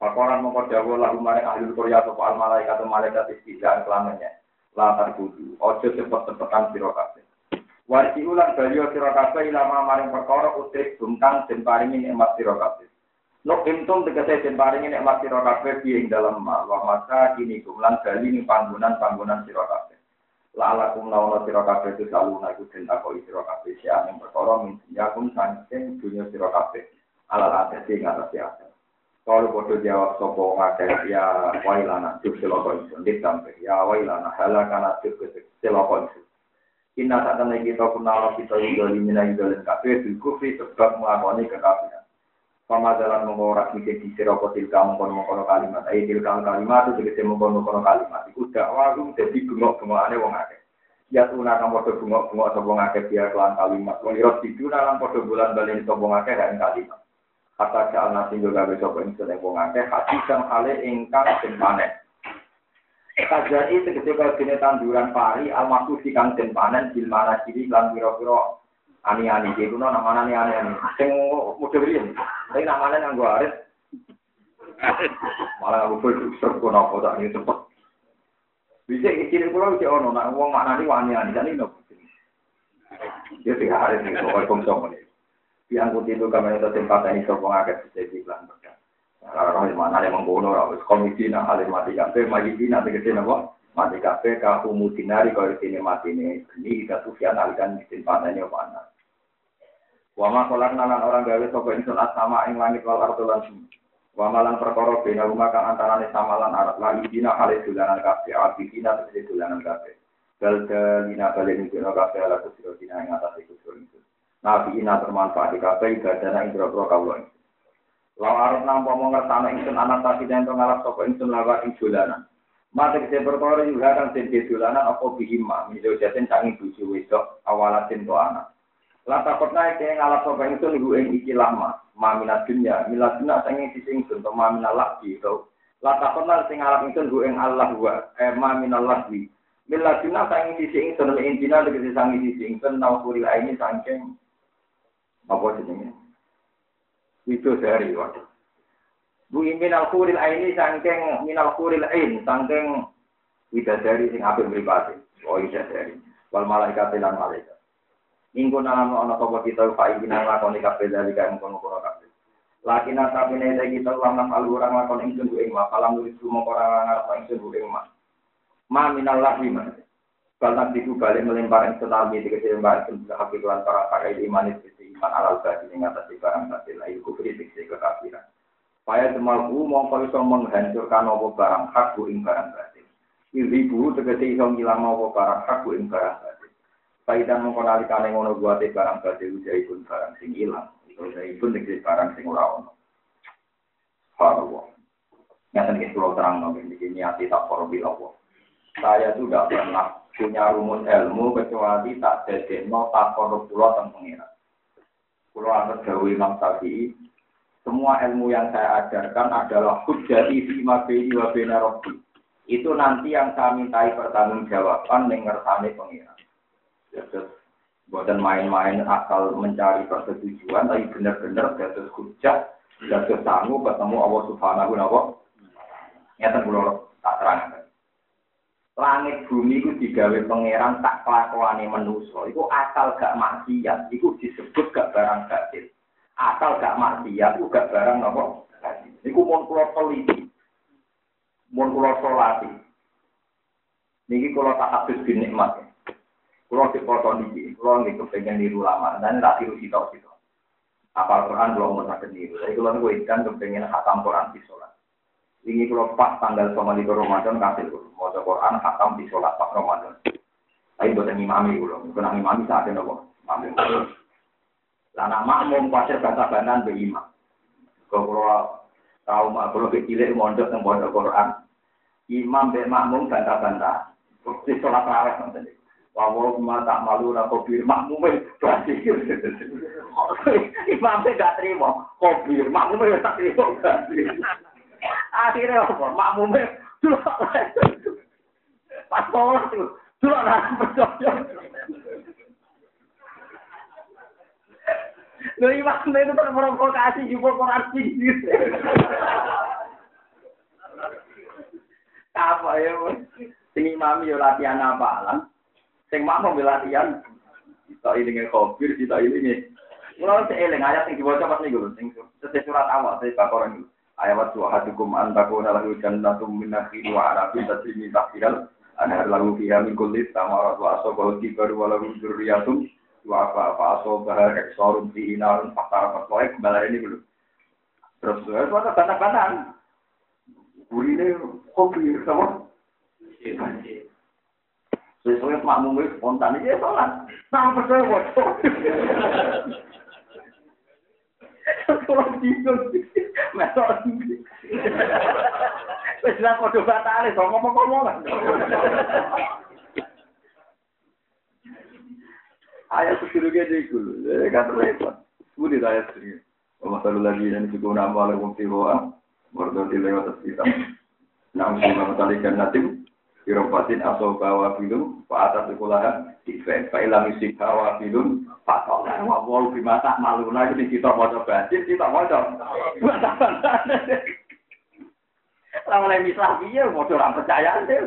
Pakoran mongko dawuh lahu mare ahli Korea sapa al malaikat malaikat istizan kelamanya. Latar kudu ojo cepet-cepetan sira kabeh. Warti ulang baliyo sira kabeh ilama maring perkara utrik bungkang den paringi nikmat sira kabeh. Nuk intum tegese den paringi nikmat sira kabeh ing wa masa kini kumlan bali ning panggonan-panggonan sira lala kum nawana sira itu selalu naku den takoi sira kabeh sia ing perkara min kum saking dunya sira kabeh alal ate sing atas ya. Kalau bodoh jawab sopo ngake ya wailana cuk seloko itu ditampe ya wailana halakana cuk seloko Inna tak temen kita Allah kita idoli mina idolin kabeh bil kufri sebab mengakoni kekafiran. Pamajalan mengorak mikir di siroko tilka mengkono-mengkono kalimat. Ayo tilka kalimat itu jadi mengkono-mengkono kalimat. Iku dakwah itu jadi bengok-bengokane wong akeh. Ya tuna kang padha bengok-bengok sapa ngakeh dia kelan kalimat. Wong ira diduna lan padha bulan balen sapa ngakeh kan kalimat. Kata jalan nasi juga besok sapa ingsun wong akeh hati kang hale ingkang den panen. Kajai kaya dene tanduran pari almaku di kang den panen bil mana ciri lan pira-pira ani-ani iki kuno namane ani-ani. Sing model riyen. Tapi namane nganggo arit. Malah aku full serbu nopo tak ini cepet. Bisa kecil pulau bisa ono, nak uang mana nih ani-ani ini nopo. Dia tiga hari nih pokoknya konsum ini. Yang putih itu itu tempat ini sopong agak bisa dibilang Kalau mana yang mengkono, harus komisi nah alim mati kafe, mati nanti kecil nopo. Mati kafe, kahu mutinari kalau sini mati ini. Ini kita tuh alikan di tempat ini apa Wama kolak nalan orang gawe sapa ingsun sama ing langit wal ardo lan. Wama lan perkara bena rumah kang antarane sama lan arat lan dina kali dolanan kabeh, abidina tegese dolanan kabeh. Bal dalina balen iki ora kabeh ala kusiro dina ing atas iku itu. Nabi ina bermanfaat di kabeh ibadana ing boro kawula. Law arep nampa mong ngertane ingsun anak tapi den ngalap sapa ingsun lawa ing dolanan. Mate kese perkara juga kan den dolanan apa bihima, mido jaten sangi bojo wedok awalatin to anak. Lata kota ke ngalap sapa ingsun iku ing iki lama, maminat dunya, milat dunya sing sisi ingsun to maminal lagi to. Lata kota sing ngalap ingsun iku ing Allah wa eh maminal lagi. Milat dunya sing sisi ingsun ing dina tegese sisi ingsun tau kuri ini saking apa jenenge. Itu dari waktu. Bu minal kuril aini saking minal kuril ain saking widadari sing apik. Oh widadari. Wal malaikat lan malaikat. Minggu nalam ono sopo kita fa nang lakoni kabeh dari kae mung kono kabeh. Lakina tapi kita lamam alurang lakon ingsun ku ing kalam nulis mongko ora ngarep ingsun ing ma. Ma minal lahwi Kalau diku balik melempar ingsun almi dikecil mbak ingsun sudah hakik lan para pakai iman itu iman alal ing atas barang batil ayu kufri dikse kekafiran. Supaya demalku mongko iso menghancurkan apa barang hak bu ing barang batin. Ibu tegese iso ngilang apa barang hak bu ing barang batin. Paidan mongko nalikane ngono buate barang batin ujai pun barang sing ilang. Iku pun tegese barang sing ora ono. Subhanallah. Nyata nih pulau terang nabi ini niati tak korbi Allah. Saya tuh tidak pernah punya rumus ilmu kecuali tak jadi no tak korup pulau tentang pengirat. Pulau atas gawe Imam Syafi'i, semua ilmu yang saya ajarkan adalah hujjati fi mabini wa bina Itu nanti yang saya mintai pertanggungjawaban mengertani pengirat. Jadi, buatan main-main asal mencari persetujuan, tapi benar-benar jatuh hujjah, jatuh sanggup ketemu Allah Subhanahu wa Ta'ala. Nyata pulau tak terang langit bumi itu digawe pangeran tak kelakuane manusa. Iku asal gak maksiat iku disebut gak barang batil. Asal gak maksiat iku gak barang apa? Iku mon kula teliti. Mon kula salati niki kula tak habis bin nikmat kula niki pengen niru lama. Dan tak tiru sitok-sitok. Apal Quran belum mau tak niru. Jadi kula niku ikan kepengen khatam Quran di sholat ini kalau pas tanggal sama di Ramadan kasih mau Quran khatam di sholat pas Ramadan. Tapi buat imami dulu, bukan imami saat ini kok. Lana makmum pasir kata banan berimam. Kalau tahu mak kalau kecil mondok yang mondok Quran, imam be makmum bantah-bantah. Di sholat raweh nanti. Wawo tak malu nak kopir makmum berarti imam gak terima kopir makmum gak terima Akhirnya apa? Makmumnya dulu pas sholat itu dulu anak percaya. Lho imamnya itu terprovokasi juga Quran tinggi. Apa ya? Sing imam yo latihan apa alam? Sing makmum yo latihan kita ini ngekobir, kita ini. Mulai saya eling ayat yang dibaca pas nih gue, sing surat awal, saya bakoran dulu. Ayat wa hadukum an takuna lahu jannatum min nakhil wa arabin tajri min tahtiha. Anhar lahu fiha min kulli thamarat wa asaba kibar wa lahu dzurriyyatun wa fa fa asaba eksorun fi narun fakar fakar kembali ini dulu terus itu ada bantah-bantahan burine kopi sama Sesuai makmum itu spontan. Aja sholat. Nah, percaya. Kalau bingung. Mesok. Wis lah padha batale kok ngomong-ngomong. Ayat sedurunge iku lho, kan repot. Budi ayat sedurunge. Wa masalu lagi dan juga nama ala tiwa, warga di lewat kita. Nam sima matalikan natim, Irofatin atau bawa film, Pak atas sekolahan, Ifen, Pak ilang isi bawa Pak Tolong, Wah, mau mata malu lagi, kita mau coba, kita mau coba. Lah mulai mislah piye, mau orang percaya sih.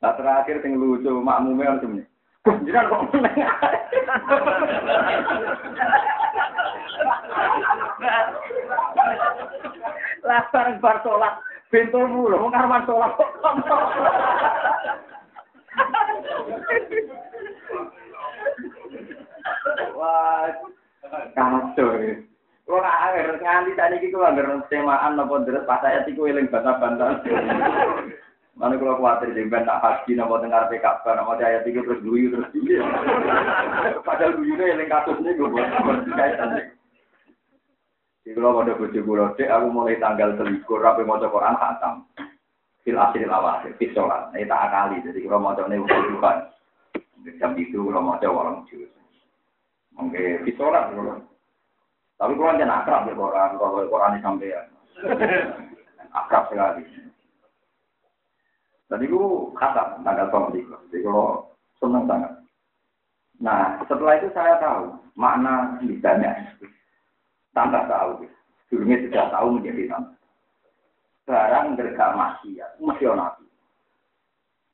Nah terakhir yang lucu, makmumnya harus ini. Jangan kok menengah. Lah bareng bar Bentomu lho, wong karwan sholat kok. Wah, kacau ya. Nggak akhir, nganti kita nggak semaan nopo deres pas saya tiku eling bantah-bantah. Mana kalau khawatir jadi tak haji nopo dengar PKB nopo ayat tiga terus guyu terus guyu. Padahal guyunya eling kasusnya gue buat buat kaitan. Di kalau pada bojo kulo aku mulai tanggal selikur rapi mau Quran khatam. Fil akhir awal, fil sholat. Ini tak kali, jadi kalau mau coba bukan. Jam itu kalau mau coba orang jus. Mungkin fil sholat Tapi kalau jangan akrab ya Quran, kalau Quran sampai ya. akrab sekali. Tadi aku khatam tanggal selikur. Jadi kalau senang sangat. Nah, setelah itu saya tahu makna lidahnya. Tambah tahu. Dulunya sudah tahu menjadi tambah. Barang bergak maksiat, mesti nabi.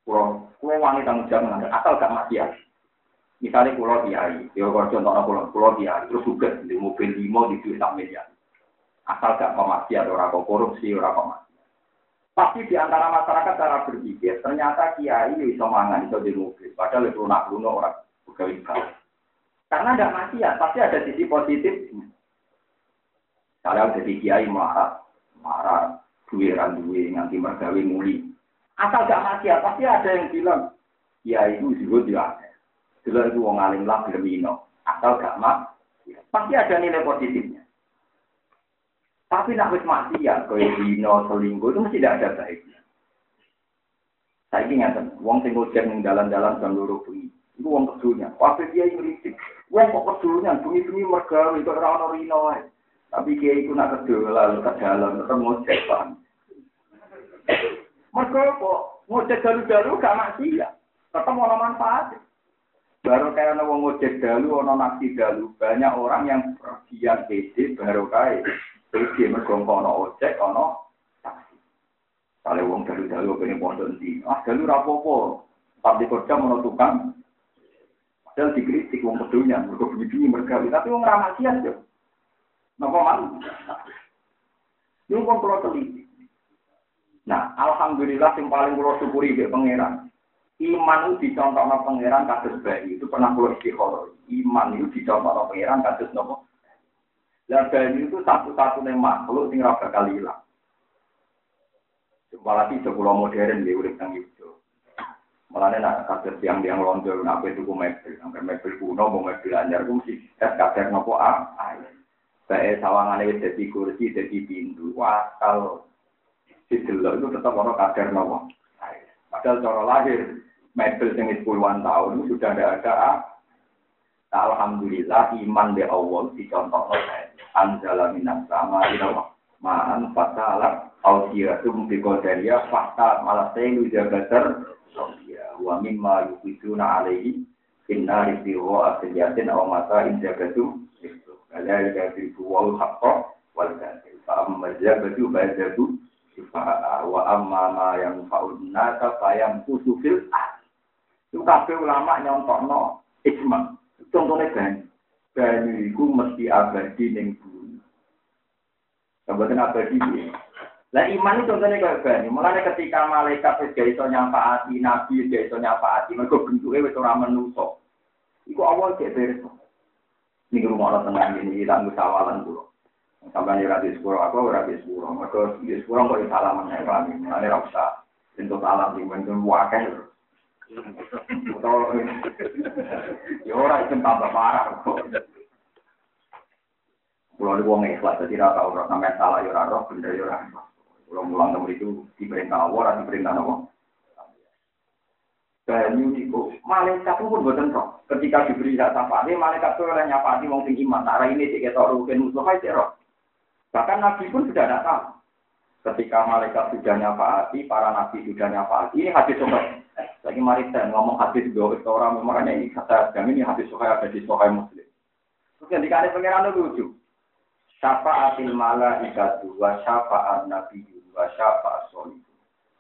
Kulo, kulo wangi tanggung jawab asal gak maksiat. Misalnya kulo diari, ya kalau contohnya kulo, kulo diari, terus juga di mobil limo di duit miliar. Asal gak pemaksiat, orang kok korupsi, orang pemaksiat. Pasti di antara masyarakat cara berpikir, ternyata kiai bisa mangan, bisa di mobil. Padahal itu nak orang pegawai Karena ada maksiat, pasti ada sisi positif. Saya jadi kiai marah, marah, duwe ran duwe nganti mergawe muli. Asal gak maksiat pasti ada yang bilang, ya itu zuhud ya. Dulu itu wong alim lah gelem Asal gak mak, pasti ada nilai positifnya. Tapi nak wis maksiat, kaya dino, selingkuh itu mesti tidak ada baiknya. Saya ingin ngatain, wong sing ngojek ning dalan-dalan jam loro bengi. Iku wong kedunya. Dia ngritik, wong kok kedunya bengi-bengi mergawe kok ora ono rino wae. Tapi kiai iku nak kedolan ke dalan tetep ngojek pan. Mergo kok ngojek dalu-dalu gak maksiat. Tetep ono manfaat. Baru kayak wong ngojek dalu, ono naksi dalu. Banyak orang yang pergian pede baru kayak Iki mergo ono ojek ono taksi. Kale wong dalu-dalu pengen pondok ndi. Ah dalu ra apa-apa. Tapi kerja ono tukang. Padahal dikritik wong kedunya mergo bunyi mergawe tapi wong ra maksiat yo. Napa man? Wong kula teliti. Nah, alhamdulillah yang paling kula syukuri ke pangeran. Iman itu dicontohkan pangeran kados bayi itu pernah kula istikharah. Iman itu dicontohkan pangeran kados nopo? Dan bayi itu satu-satunya makhluk yang rasa kali hilang. Apalagi sekolah modern dia udah tentang itu. Malah nak kader yang yang lonjol, nak itu mebel, sampai mebel kuno, mau mebel anyar, gue es kader nopo a, Saya sawangan itu jadi kursi, jadi pintu. Wah, kalau di delok itu tetap orang kader nopo. Padahal cara lahir, mebel yang puluhan tahun sudah ada ada. Alhamdulillah iman di awal dicontoh oleh anjala minas sama ilawa ma'an fatalat ausiyatum bi qadariya fakta malah sayyidu jabatar ya wa mimma yufiduna alaihi inna rizqihu asyatin aw mata in jabatu ada yang wal haqqa wal batil fa amma jabatu ba'datu wa amma ma yang faun nasa fayam kusufil itu kabeh ulama nyontokno ijma contohnya kan banyu itu mesti abadi ning bumi. Kemudian abadi ini. Lah iman itu contohnya kayak banyu. Mulanya ketika malaikat wis gak iso nyafaati, nabi gak iso nyafaati, mereka bentuknya wis ora menungso. Iku awal cek beres. Ini rumah orang tenang ini, kita musawalan dulu. Sampai ini rati sepuluh, aku rati sepuluh. Mereka di sepuluh kok salaman ya, kami. Mulanya rasa. Untuk salam, di bentuk wakil. Ya ora itu tambah parah. Kulo niku wong ikhlas dadi ra tau ora sampe salah ya roh bener ya. Kulo mulang nomor itu diperintah Allah diperintah apa? Banyu niku malaikat pun boten roh. Ketika diberi hak syafaat, malaikat itu oleh nyapati wong sing iman. Arah ini sik ketok rugen musuh ae roh. Bahkan Nabi pun sudah ada tahu. Ketika malaikat sudah nyafaati, para nabi sudah nyafaati. Ini hadis sobat. Lagi mari saya ngomong hadis dua orang makanya ini kata yang ini hadis sokai ada di sokai muslim. Terus yang dikali pengiran itu lucu. Syafa'atil malaikatu wa syafa'at nabi wa syafa'at solih.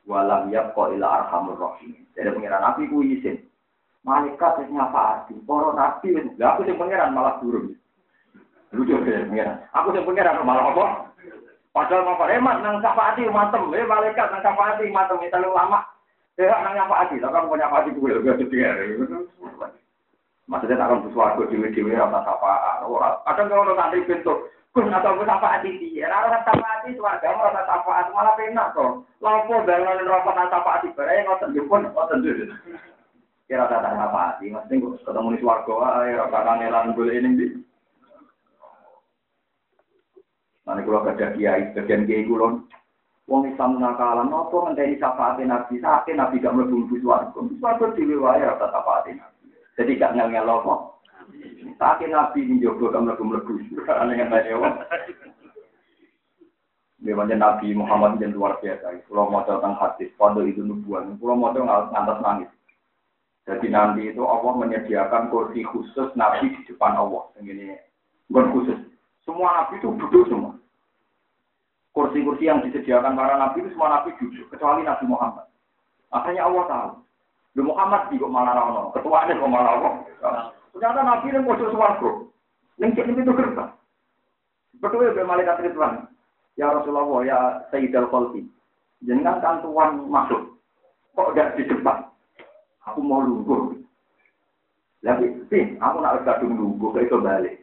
Walam yabqa ila arhamur rahim. Jadi pengiran nabi ku izin. Malaikat wis nyafaati, para nabi wis. Lah aku sing pengiran malah turun. Lucu ya pengiran. Aku sing pengiran malah apa? Padahal mau hemat nang syafaati matem, eh malaikat nang syafaati matem itu lama. Ya, nanya apa aja, tapi apa aja gue lebih gede. Maksudnya tak akan sesuatu di dewi rasa apa? Kadang kalau nanti pintu, atau pun apa aja sih? Rasa apa aja suarga, rasa apa malah penak kok. Lampu dengan rokok rasa apa aja, berarti ngotot pun ngotot dulu. Kira kata apa aja, maksudnya gue ketemu di suarga, ya rasa kangelan gue ini di. Nanti kalau ada kiai, bagian kiai kulon, Wong Islam nakalan, nopo ngenteni syafaat Nabi, saat Nabi gak mlebu swarga. Swarga dhewe wae ora syafaat Nabi. Jadi gak ngel-ngel apa. Saat Nabi ini jogo gak mlebu-mlebu. Ana ngenteni wong. Memangnya Nabi Muhammad yang luar biasa. Kalau mau tentang hadis, pondok itu nubuan. Kalau mau ngantas nangis. Jadi nanti itu Allah menyediakan kursi khusus Nabi di depan Allah. Ini bukan khusus. Semua Nabi itu duduk semua. Kursi-kursi yang disediakan para nabi itu semua nabi jujur, kecuali Nabi Muhammad. Akhirnya Allah tahu. Nabi Muhammad kok malah rano, ketuanya kok malah Allah. Ternyata nabi yang pojok suwargo. Nengkit itu gerbang. Betul ya malaikat Ridwan. Ya Rasulullah, ya Sayyidal Khalqi. Jangan kan tuan masuk. Kok tidak di depan? Aku mau lungguh. Lagi, sih, aku nak kadung lungguh, ke itu balik.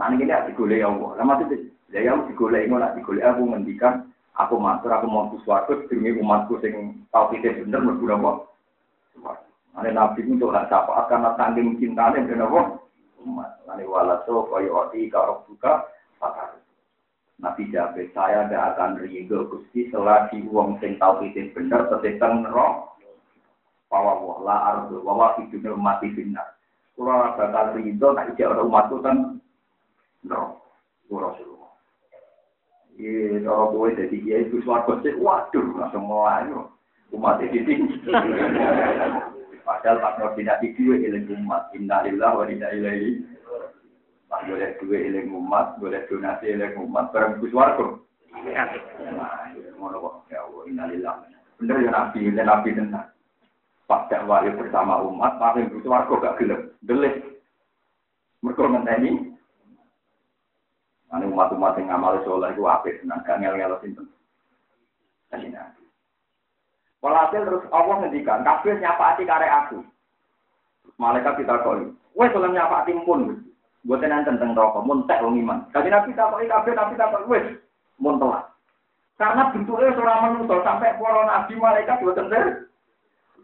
Nah ini ada digoleh Allah. Lama itu Ya ya digolek ngono digolek aku ngendikan aku matur aku mau suwargo demi umatku sing tau pikir bener mlebu napa. Ane nabi untuk hak syafaat karena tanggung cintanya dan apa? Umat. Ane walaso kaya oti karo buka pakar. Nabi jawab, saya tidak akan rindu gusti selagi uang sing pikir bener tetep nerok. Bahwa wah la ardu, bahwa hidupnya mati benar. Kalau bakal rindu, nak ijak orang umatku kan nerok. Rasulullah. Iya, kalau gue jadi kiai itu suarga sih, waduh, langsung mulai umat ini tinggi. Padahal Pak Nur tidak dua ilang umat. Innalillah wa inna ilaihi. Pak boleh dua ilang umat, boleh donasi ilang umat, barang itu suarga. Nah, ngono kok. Ya Allah, innalillah. Bener ya Nabi, ya Nabi tenang. Pak dakwah bersama umat, Pak yang suarga gak gelap. Gelis. Mereka ngenteni Ane umat-umat yang ngamal soleh itu apik, senang gak ngel-ngel sinten. Kasih. Walhasil terus Allah ngendikan, kabeh nyapati karek aku. Malaikat kita koi, wes oleh nyapati pun, buat nanti tentang rokok, muntek wong iman. Kasih nabi tak koi kabeh nabi tak koi, wes mun telat. Karena bentuknya seorang manusia sampai para nabi malaikat buat tender.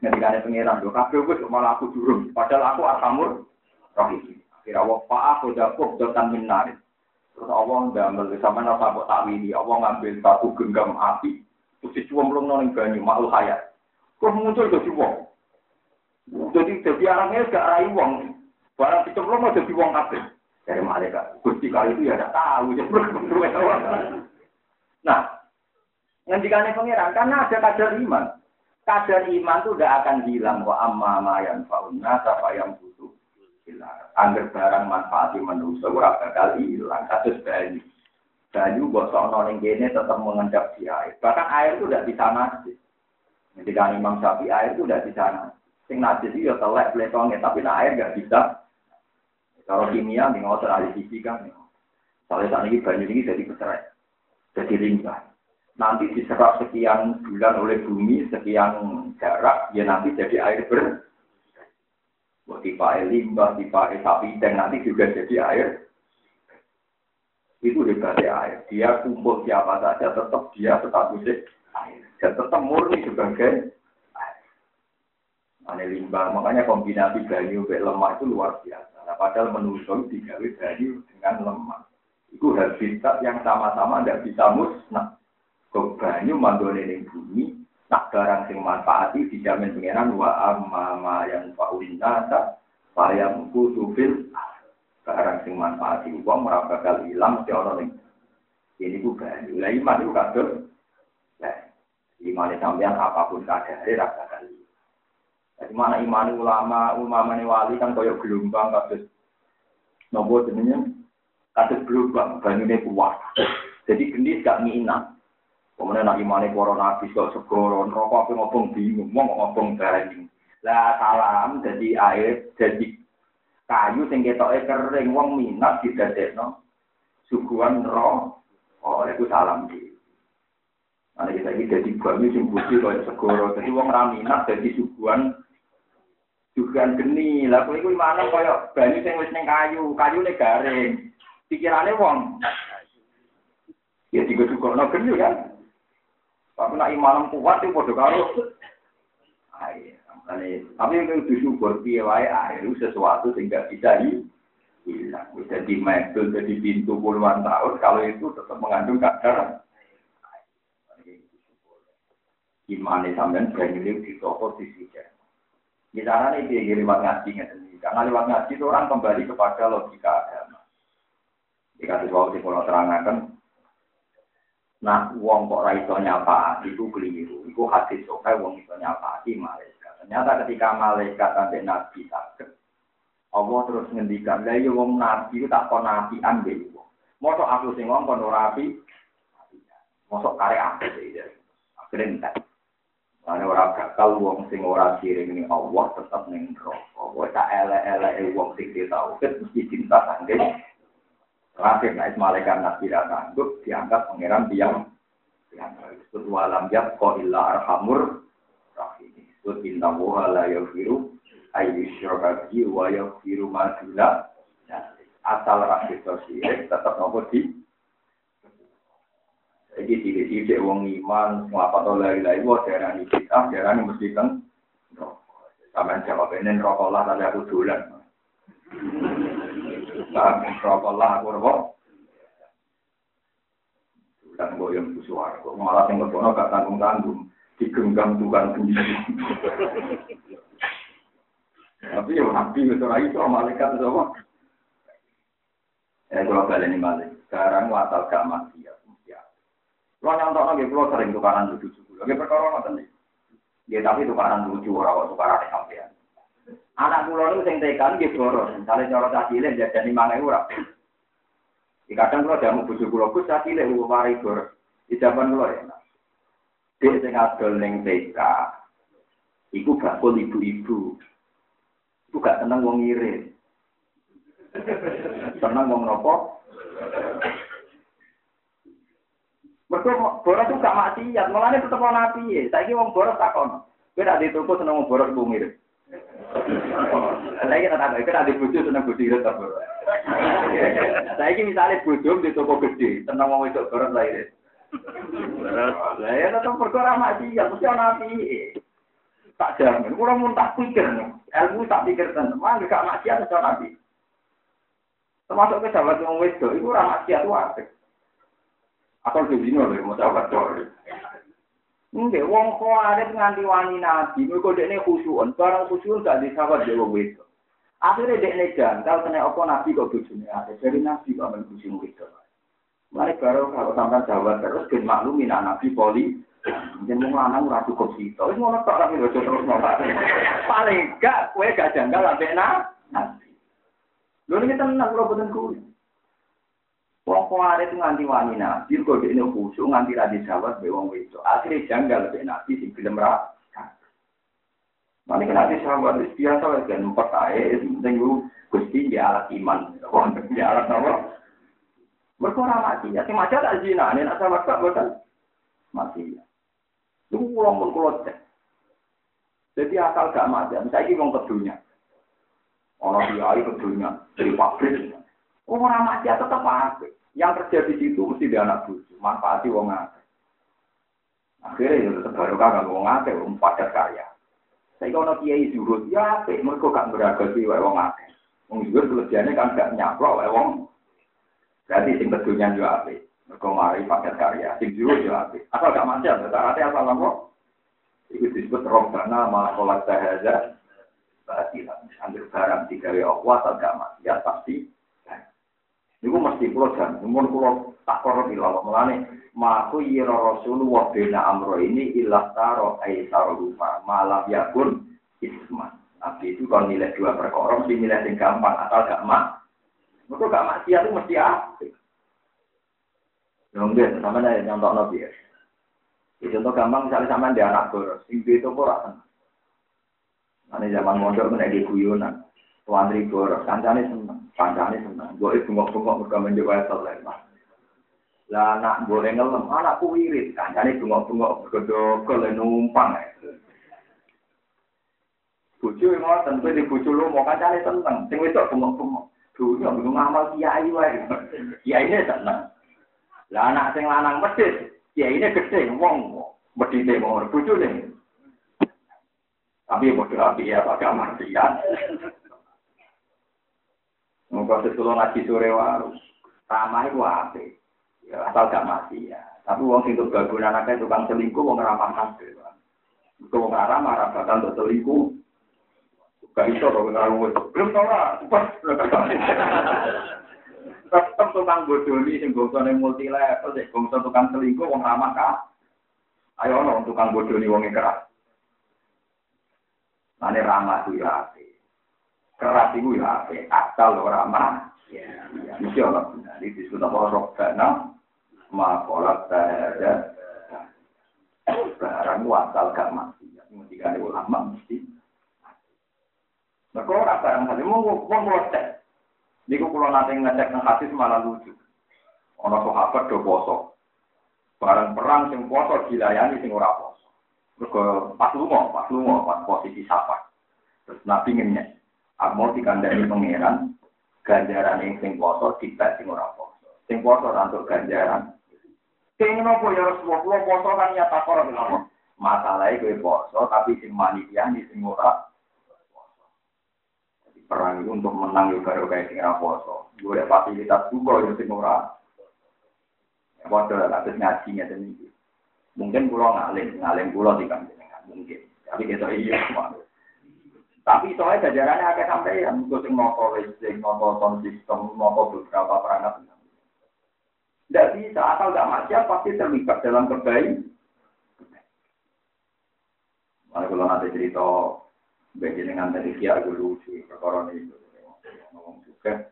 Ngendikane pangeran, do kabeh wes malah aku durung, padahal aku arhamur rohim. Akhirnya Allah aku jakup dotan minarit. Terus Allah ngambil sama napa kok takwili, Allah ngambil satu genggam api, dicuwem belum nong banyu makhluk hayat. Terus muncul jadi wong. Jadi jadi orangnya gak rai wong. Barang dicemplung mau jadi wong kabeh. Dari malaikat. Gusti kali itu ya tidak tahu. Nah, ngendikannya pangeran karena ada kadar iman. Kadar iman itu tidak akan hilang. Wa amma ma yang fauna, siapa yang butuh hilang. Angger barang manfaati manusia ora bakal hilang. Kasus banyu. Banyu bosok ning kene tetap mengendap di air. Bahkan air itu tidak bisa najis. Ketika Imam Syafi'i air itu tidak bisa najis. Sing najis itu ya telek pletongnya, tapi nah air nggak bisa. Kalau kimia, nih ngotot ahli fisika, Soalnya saat ini banyu ini jadi bercerai, jadi limbah. Nanti diserap sekian bulan oleh bumi, sekian jarak, ya nanti jadi air ber tipe limbah, tipe sapi, dan nanti juga jadi air. Itu hebatnya air. Dia kumpul siapa saja, tetap dia statusnya air. Dan tetap murni sebagai air. Ini limbah, makanya kombinasi banyu dan lemak itu luar biasa. Nah, padahal menusuk digawe banyu dengan lemak. Itu habitat yang sama-sama tidak bisa musnah. Kok banyu mandone ning bumi, tak barang sing manfaati dijamin pengenan wa amma ma yang nasa saya kudu fil barang sing manfaati wong ora bakal ilang mesti ana ning ini ku kan iman itu kabeh nah iman sampean apa pun kadare ra bakal jadi mana iman ulama ulama wali kan koyo gelombang kados nopo jenenge? Kados gelombang banyune kuat. Jadi gendis gak nginang. Kemudian nak imane para nabi kok segoro rokok apa ngobong bingung, mau ngobong bareng. Lah salam jadi air, jadi kayu sing ketoke kering wong minat didadekno suguhan roh. Oh, itu salam di. Nah, kita ini jadi banyu sing putih kaya segoro. Jadi wong ra minat jadi suguhan suguhan geni. Lah kowe iku mana kaya banyu sing wis ning kayu, kayune garing. Pikirane wong Ya digodhogno geni kan. Tapi nak iman kuat itu bodoh karo. Air. Tapi itu disyukur piye wae itu sesuatu sehingga bisa hilang. Bisa di metal, jadi pintu puluhan tahun. Kalau itu tetap mengandung kadar Iman sampean berani di toko di sini. Di sana nih dia lewat ngaji Karena lewat ngaji itu orang kembali kepada logika agama. Jika sesuatu di pulau terangkan, Nah, uang kok raiso nyapa itu keliru. Itu hadis sokai uang itu nyapa malaikat. Ternyata ketika malaikat sampai nabi sakit, Allah terus ngendikan, lah ya wong nabi itu tak kon nabi ambil wong. Mosok aku sing ngomong kon rapi, mosok kare aku sih. Akhirnya entek. Karena orang bakal wong sing ora siring ini Allah tetap ning rokok. Wong tak ele-ele wong sing ditauhid mesti cinta sanggen Terakhir naik malaikat nabi tidak sanggup diangkat pangeran diam. Disebut walam yat ko illa arhamur Disebut inna wuha la yafiru ayu syurabji wa yafiru madula. Asal rahim sosial tetap nopo di Jadi sidik-sidik wong iman, ngapa tau lari-lari, wah darah ini kita, darah ini mesti kan. Sampai jawab ini rokok lah, tapi aku dolan. Nah, rokok lah, aku rokok. Gue yang suara, malah yang ngepono gak tanggung-tanggung, digenggam tukang sendiri. Tapi ya nabi itu lagi soal malaikat itu apa? Ya kalau balik ini balik. Sekarang watal gak mati ya. Kalau nyontok lagi, kalau sering tukaran lucu-lucu. Lagi perkara ngoten nih. Ya tapi tukaran lucu orang tukaran sampean. Anak pulau itu sing tekan nggih boros. Misale cara cah cilik jadani 5000 ora. Di kadang kalau jamu bojo kula Gus cah cilik ku mari. Di zaman kula ya. Dia sing adol ning TK. Iku gak ibu-ibu. Iku gak tenang wong ngirit. Tenang wong nopo? Mereka boros itu gak maksiat, malah tetep ana piye. Saiki wong boros takon. Kowe nek di toko seneng wong boros ku mirip. Saiki tak takoki, kowe nek di bojo seneng bojo irit boros. Saiki misale bojo di toko gede, seneng wong wedok boros lah irit. Lah ya tetep perkara maksiat, mesti ana piye. Tak jamin, kula mun tak pikir, ilmu tak pikir tenan, mangke gak maksiat iso nabi. Termasuk ke sahabat wong wedok, iku ora maksiat wae. Atau di sini loh, mau sahabat tuh. Enggak, wong khawarit nganti wani nabi, mereka dekne khusyuan, barang khusyuan gak di sahabat dia wong itu. Akhirnya dekne jangkal, kena apa nabi kok bujune ada, dari nabi kok khusyuan itu. Mari baru kalau sampai sahabat terus, ben maklumin nabi poli, Jangan mau lanang ora cukup sih. Tapi mau tak tapi baca terus. Paling gak kue gak janggal sampai nah. Lalu kita tenang kalau betul kuwi. Wong kuwarit nganti wani nabi, kok dekne khusyuk nganti ra disawat be wong wedok. Akhire janggal be nabi sing gelem ra. Nanti kena wis biasa wis kan empat ae sing Gusti ya alat iman. Ya alat apa? Mergo ora mati, ya sing maca tak zina, nek sawat kok boten mati. Iku kula mun kula cek. Jadi asal gak mati, saiki wong kedunya. Orang kiai kedunya dari pabrik. Orang mati tetap apa? Yang terjadi di situ mesti dia anak bucu, manfaati wong akeh. Akhirnya ya baru kagak wong akeh, wong padat karya. Saya kalau kiai zuhud, ya mereka gak beragasi wae wong akeh. Wong zuhud kelebihannya kan gak nyaplok wong. Berarti sing kedunya juga apik. Mereka mari padat karya, sing zuhud juga apik. Asal gak macam, rata-rata asal apa? Itu disebut rombana malah kolak sahaja. Lah, ambil barang tiga Allah, atau gak maksiat pasti Niku mesti kulo jan, mun kulo tak koro bilang mulane maku yira rasul wa bina amro ini ilah taro aisar lupa malam yakun isman. Nabi itu kalau nilai dua perkara mesti nilai yang gampang atau gak mak. Mereka gak maksiat itu mesti apa? Mungkin sama nih nyontok nabi ya. Contoh gampang misalnya sama dia anak boros, sing itu pun Nanti zaman mondok kena di guyonan. Wandri boros, kancane seneng, kancane seneng. Gue bengok-bengok mereka menjawab soleh. Lah anak boleh ngelem, anakku wirid, kancane bengok-bengok berkedok numpang. Bucu yang mau tentu di bucu lu mau kancane seneng, sing wedok bengok-bengok. Dunia belum amal kiai wae. Kiai ini seneng. Lah anak sing lanang medhit, kiai ini gede, wong medhite mau nih. Tapi bodoh api ya, pakai ya. Proses kalau ngaji sore waru, ramah itu apa? Ya asal gak mati ya. Tapi wong sing gabungan anaknya tukang selingkuh, wong ramah. Itu wong ramah, ramah untuk selingkuh. Gak iso kok ngaruh. Belum tau lah, Tetap tukang bodoni sing gosone multi level, sing gosone tukang selingkuh, wong ramah kah? Ayo no tukang bodoni wong keras. Ane ramah tuh ya keras itu ya apa? Asal orang mah. Ya, mesti Allah benar. Ini disebut apa? Robbana makolat ada barang wasal gak mati. Mesti kan ulama mesti. Mereka orang barang hati mau mau ngecek. Ini kok kalau nanti ngecek nang hadis malah lucu. Ono sahabat do poso. Barang perang sing poso dilayani sing ora poso. Mergo pas lunga, pas lunga, pas posisi safar. Terus Nabi ngenyek. Aku dikandani pangeran, ganjaran yang sing poso tidak sing ora poso. Sing poso untuk ganjaran. Pengen apa ya Rasulullah, poso kan ya takor bilang. Masalahnya gue poso, tapi sing manitiani sing ora perang itu untuk menang juga baru kayak sing poso. Gue ada fasilitas juga yang sing ora. Ya padha lah terus ngaji ngeten. Mungkin pulau ngalim, ngalim pulau di kanjenengan mungkin. Tapi kita iya semua. Tapi soalnya jajarannya agak sampai yang gue sing nopo listrik, nopo sound system, nopo beberapa perangkat. Tidak bisa, asal tidak maksiat pasti terlibat dalam kebaikan. Kalau nanti cerita bagian dengan tadi kia dulu lucu perkara itu. Wong suka,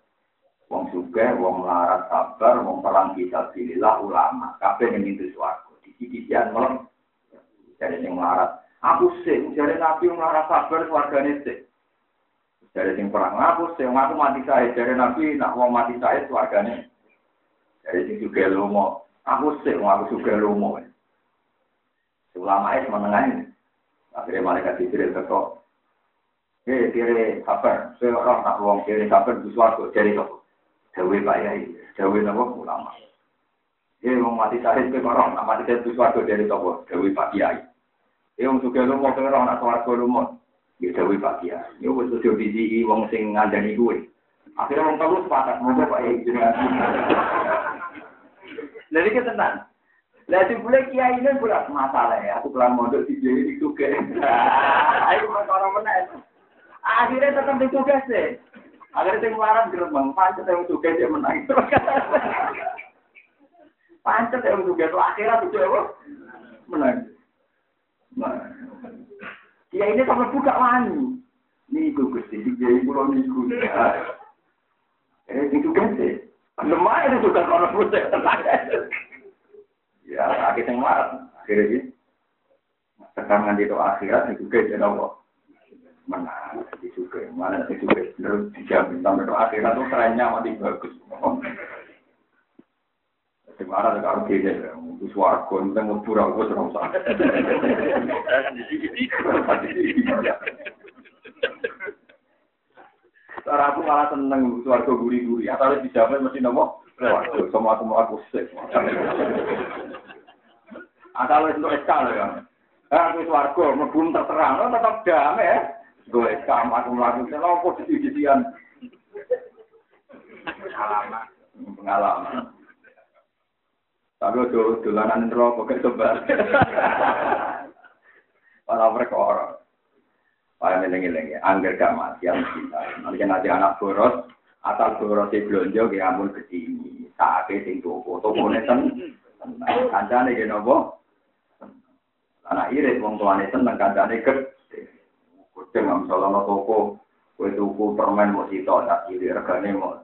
wong suka, wong melarat sabar, wong perang kita pilihlah ulama. Kafe yang itu suaraku. Di sisi malam jadi yang melarat. Aku sih, jadi nabi melarat sabar warganya sih. Jadi yang perang aku sih, aku mati saya. Jadi nabi nak mau mati saya warganya. Jadi sing juga lomo, aku sih, aku juga lomo. Ulama es menengah Akhirnya malaikat Jibril teko. Eh, kiri kabar, saya orang nak uang kiri kabar di suatu jadi toko. Dewi Pak Yai, Dewi nopo ulama. Eh, mau mati sahid ke orang nak mati sahid di suatu jadi toko. Dewi Pak Yai. Eh, wong suka lu mau ke orang nak suatu lu mau. Ya Dewi Pak Yai. Ini wes sudah biji wong sing ngandani gue. Akhirnya wong telu sepakat mau Pak Yai Jadi kita tenang. Lah di boleh kiai ini bulat masalah ya. Aku pulang mondok di kiai di. Ayo orang mana? Akhirnya tetap di tugas deh. Akhirnya sing marah gerbang pancet yang tugas dia menang. Pancet yang tugas akhirnya tuh apa? Menang. Kiai ini sampai buka wani. Niku gusti di kiai pulau niku. Eh itu kan sih. Lemah itu juga kalau putih Ya, sakit yang marah. Akhirnya sih. Di doa akhirat itu ke jadi Allah. Mana di juga, mana di juga. Lalu dijamin sampai doa akhirat itu kerennya mati bagus. Di mana ada kalau dia itu suaraku, itu mau pura aku serong sana. Cara aku malah seneng suaraku guri-guri. Atau dijamin mesti nomor. Semua aku mau aku sih. Asal itu SK loh ya. Eh, aku warga, belum terterang, lo tetap damai ya. Gue SK, aku melakukan, lo posisi-posisian. Pengalaman. Pengalaman. Tapi udah dolanan rokok kayak sebar. Para perkara. Para ngeling-ngeling ya, angger gak mati yang kita. Nanti nanti anak boros, asal boros di belanja, ya ampun ke sini. Saatnya sing toko, toko neten. Kancane gini nopo. Anak irit wong tuane seneng kancane gede. Kucing nggak misalnya no toko, kue tuku permen mau sitok tak kiri regane mau.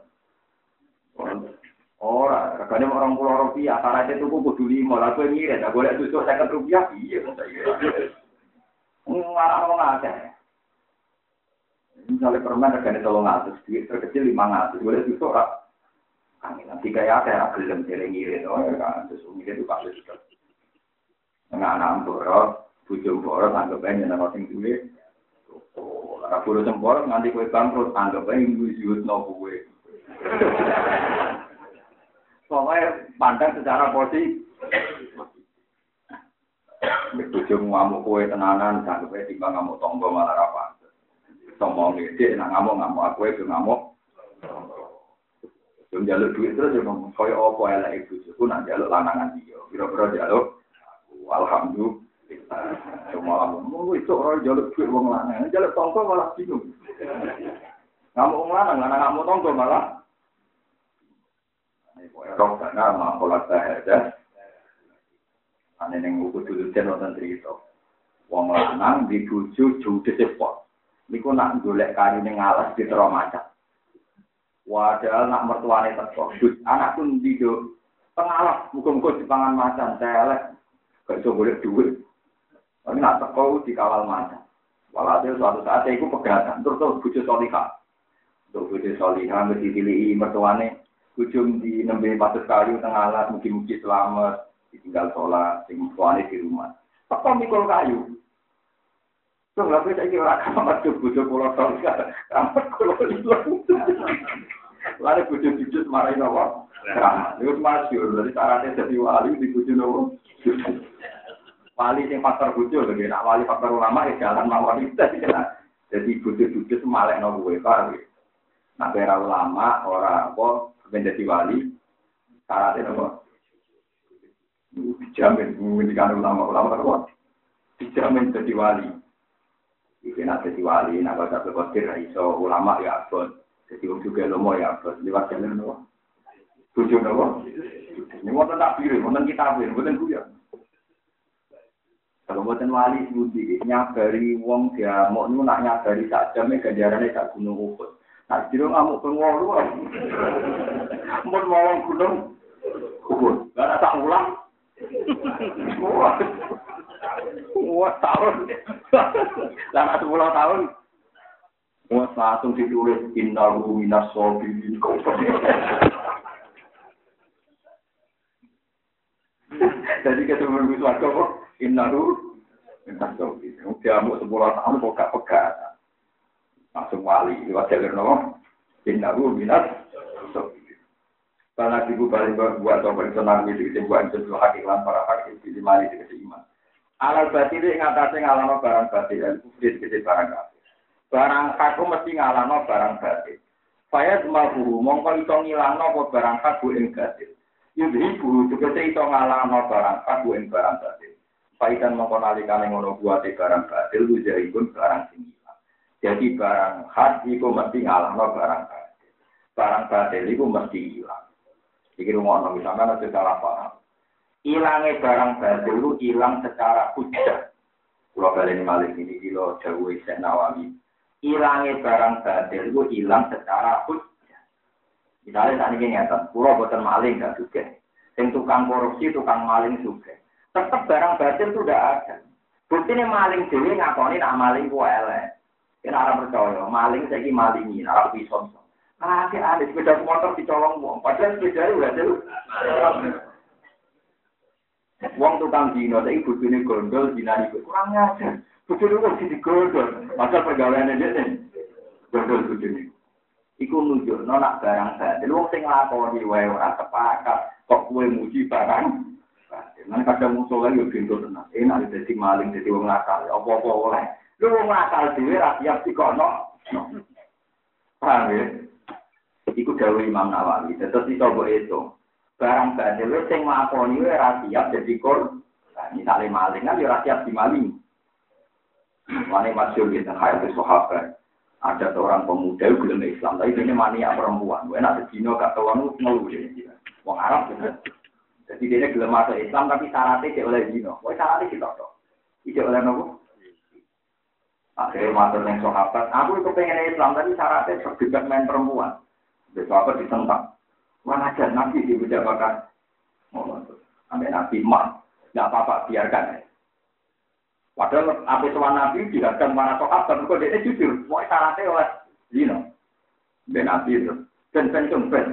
Ora, regane mau orang pulau rupiah, karena itu tuku kudu lima, lah kue ngirit, tak boleh tujuh saya rupiah, iya mau saya. Ngarang wong akeh. Misalnya permen regane tolong ngatus, terkecil lima ngatus, boleh tujuh orang. Kami nanti kayak ada gelem jeleng ngirit, oh ya kan, terus ngirit itu pasti sudah. Enggak anak boros, anggap aja nyenang sing duwe. Rabu lu sempurna nganti kowe bangkrut, anggap aja minggu siut no kue. Pokoknya pandang secara posisi. Bikujung ngamuk kowe tenanan, anggap aja timbang ngamuk tonggo malah rapa. Tonggo ngedek, nak ngamuk ngamuk aku aja ngamuk. Yang jaluk duit terus ya ngomong, kaya apa elek ibu suku, nak jaluk lanangan dia. Kira-kira njaluk. alhamdulillah. Cuma mau itu orang jaluk duit wong lanang, jaluk tongko malah bingung. Nggak mau lanang, lanang nggak mau tongko malah. Ini kok erok karena makolat sahaja. Ane neng buku dulu jen wonten cerita. Wong lanang dibujuk judes sepot. Niku nak golek kayu ning alas di macam. Wadah nak mertuane teko. Anak pun dido pengalas, muka-muka dipangan macan. Gak bisa boleh duit. Tapi nak teko dikawal mana. Walhasil suatu saat saya ikut pegatan. Terus terus bujuk solihah. Untuk bujuk solihah, mesti pilih mertuane. Ujung di nembe patut kayu tengah alat, mungkin-mungkin selamat. Ditinggal sholat, sing mertuane di rumah. Teko mikul kayu. Tuh, nggak bisa ini orang kamar tuh bujuk pulau solihah. Kamar pulau hilang. Lalu bojo jujur marahin apa? Keramat. Itu masyur. Jadi syaratnya jadi wali di bojo nopo. Wali yang faktor bojo, lagi nak wali faktor ulama ya jalan mawar itu. Jadi bojo jujur malek nopo gue, paham ya? Nah, kira ulama, orang apa, menjadi wali, syaratnya nopo. Dijamin, menjadikan ulama-ulama apa? Dijamin jadi wali. Iki nak jadi wali, nak baca berkotir, iso ulama ya abon. Jadi juga lomo ya abon. Lewat jalan nopo. Tujuh nopo. Ini mau tak biru, mau kita biru, mau kuya. Kalau buatan wali budi, nyabari wong dia mau nu nak nyabari sak jamnya ganjarannya sak gunung ukut. Nah, jadi ngamuk pengwalu, mau mau gunung ukut. Gak tak ulang. Wah, tahun. Lama sepuluh tahun. Wah, langsung ditulis innahu minas sobirin. Jadi ketemu Gus Warga kok innahu minas sobirin. Dia mau sepuluh tahun kok gak pegat. Langsung wali. Lewat jalur nopo. Innahu minas sobirin. Karena ibu balik buat atau bersenang di sini buat itu hakikat para hakim di lima di iman. Alal batil ing atase ngalano barang batil, el kufri tegese barang kafir. Barang kaku mesti ngalano barang batil. Saya cuma guru, mongko iso ngilangno apa barang kaku ing batil. Yudhi guru tegese iso ngalano barang kaku ing barang batil. Paikan mongko nalikane ngono buate barang batil ujahipun barang ilang. Jadi barang hak iku mesti ngalano barang batil. Barang batil iku mesti ilang. Iki rumono misalkan ada salah paham. Ilangnya barang batil itu hilang secara hujah. Kalau kalian malik ini kilo jauh Syekh Nawawi. Ilangnya barang batil itu hilang secara hujah. Misalnya saat ini nyata, pulau buatan maling gak juga. Yang tukang korupsi, tukang maling juga. Tetap barang batil itu udah ada. Bukti ini maling dewi ngakoni nak maling ku elek. Kena orang percaya, maling saya malingi, nak pisau. Ah, ada sepeda motor dicolong wong. Padahal sepeda itu udah jauh. Wong tukang dino, tapi bujune gondol, dina iku kurang ngajar. Bujune kok jadi gondol. Masa pergaulannya dia nih, gondol bujune. Iku nunjuk, nak barang batil. Wong sing lakoni wae ora sepakat. Kok kue muji barang? Nanti kadang musuh lagi pintu tenang. Enak jadi maling, jadi wong nakal. Apa-apa oleh. Lu wong nakal dhewe ra siap dikono. Paham ya? Iku dawuh Imam Nawawi. Terus mbok itu. barang badil sing nglakoni ora siap dadi kor. Nah, misale maling kan ya ora siap dimaling. Mane masyhur gitu hayat sahabat. Ada seorang pemuda yang belum Islam, tapi ini mania perempuan. Gue nak sedino kata orang ngeluh. Wong Arab gitu. Jadi dia belum masuk Islam, tapi syaratnya dia oleh dino. Gue syaratnya kita tuh. Dia oleh nopo. Akhirnya masuk yang sahabat. Aku itu pengen Islam, tapi syaratnya terdekat main perempuan. Besok apa ditentang. Mana aja nabi di beda bakar. Sampai nabi mah, nggak apa-apa biarkan. Padahal apa tuan nabi dihadang mana sahabat, kok dia jujur, mau syaratnya oleh Zino. Ben nabi itu, ben ben ben.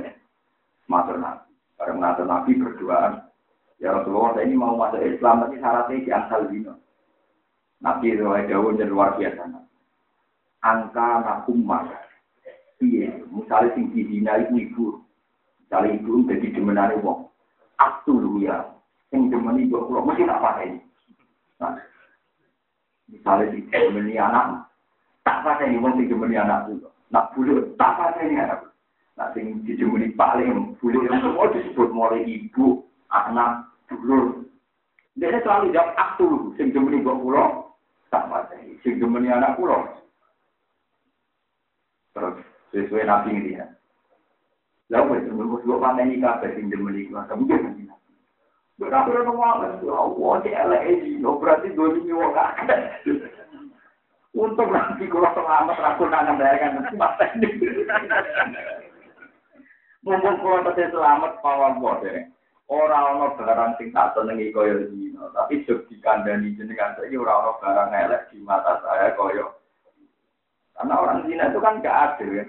Matur nabi, bareng matur nabi berdoa. Ya Rasulullah, saya ini mau masuk Islam, tapi syaratnya di asal Zino. Nabi itu jauh luar biasa. Angka nakumah. Iya, misalnya sing dihina itu ibu, Misalnya ibu jadi demenane wong. Aku lu ya. Yang demeni ibu kulo mesti tak pakai. Nah, misalnya di demeni anak, tak pakai wong sing demeni anak itu. Nak bulu tak pakai anak. Nah, sing dijemeni paling yang semua disebut mulai ibu, anak, dulur. Dia selalu jawab aku, sing demeni ibu kulo, tak pakai. Sing demeni anak kulo. Terus sesuai nabi ini ya. Lalu itu menurut gue panen ini kafe sing gue, kamu jangan nanti. Berapa orang ngomong, Allah di LAE no berarti dua ini wong Untuk nanti kalau selamat aku nangan nanti mata ini. Mumpung kalau tadi selamat pawang bodoh. Orang orang barang sing tak senengi koyo dino, tapi jog dikandani jenengan saya orang orang barang elek di mata saya koyo. Karena orang zina itu kan gak adil ya.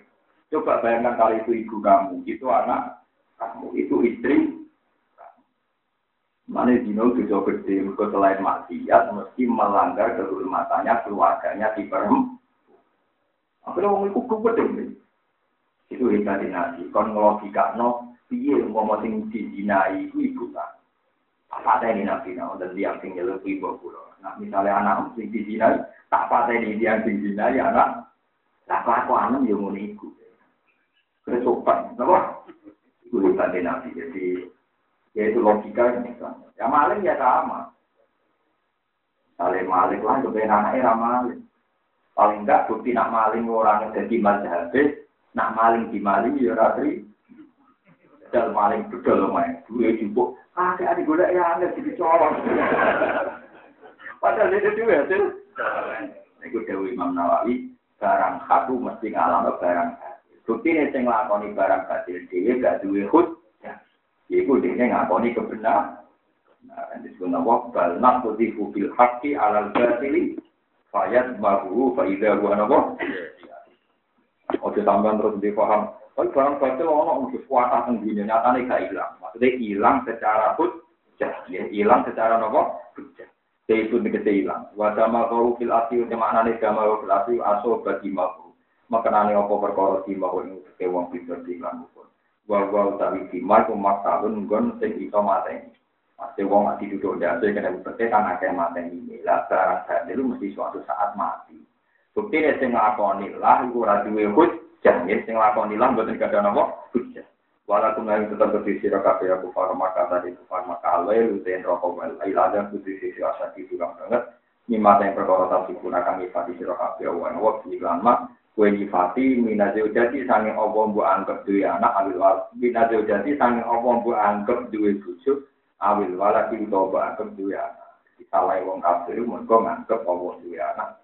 Coba bayangkan kalau itu ibu kamu, itu anak kamu, itu istri. Mana dino tujuh gede, mereka selain maksiat, mesti melanggar kehormatannya, keluarganya di perem. Akhirnya orang itu gede. Itu hebat nabi. Kon no, piye mau sing dizinai itu ibu tak. Ini nabi no, dan dia sing nyeluk ibu pulau. Nah misalnya anak sing dizinai, tak ini dia sing dizinai anak. Tak apa anak yang mau ikut. Kesopan, kenapa? Itu hebat nabi. Jadi ya itu logika yang misalnya. Ya maling ya sama. Saling maling lah, kebenaran anaknya maling. Paling enggak bukti nak maling orang jadi mazhabis, Nak maling di maling ya ratri. Dal maling bedol main. Dua jupuk. Ah, adik gue ya aneh jadi colong. Padahal itu dua hasil. Itu Dewi Imam Nawawi. Barang satu mesti ngalam barang Bukti ini yang ngelakoni barang hasil dia gak duwe hud. Iku dia ngakoni kebenaran. Nah, disebut nama bal naqdi bil haqqi alal batili fayat mahu fa idza huwa napa Oke tambahan terus dipaham. Oh barang batil ono mesti kuasa teng dunia nyatane gak hilang. Maksudnya hilang secara hujjah, ya hilang secara nopo hujjah. Itu negese hilang. Wa dama qaru fil asli te maknane dama fil asli aso bagi mahu. Makanane apa perkara di mahu ing ke wong pinter di lan pun. Wa wa utawi di mahu maktahun nggon sing iso mateni. Pasti wong mati duduk dasi kena bukti kan akeh mateni. Lah barang batil mesti suatu saat mati. Bukti nek sing nglakoni lah iku ora duwe hujjah, ya sing nglakoni lah mboten kada napa hujjah. Walaupun lain tetap berdiri sira kabeh aku farmaka tadi farmaka alwe luten rokok wal ilada putri sisi asati juga banget. Nyimata yang perkara tadi gunakan ifati sira kabeh wan wa iklan mak kue nyifati minazil jadi sange opo bu anggap duwe anak awil wal minazil jadi sange opo bu anggap duwe bojo awil wala ki utawa bu anggap duwe anak. Salah wong kafir mergo nganggep opo duwe anak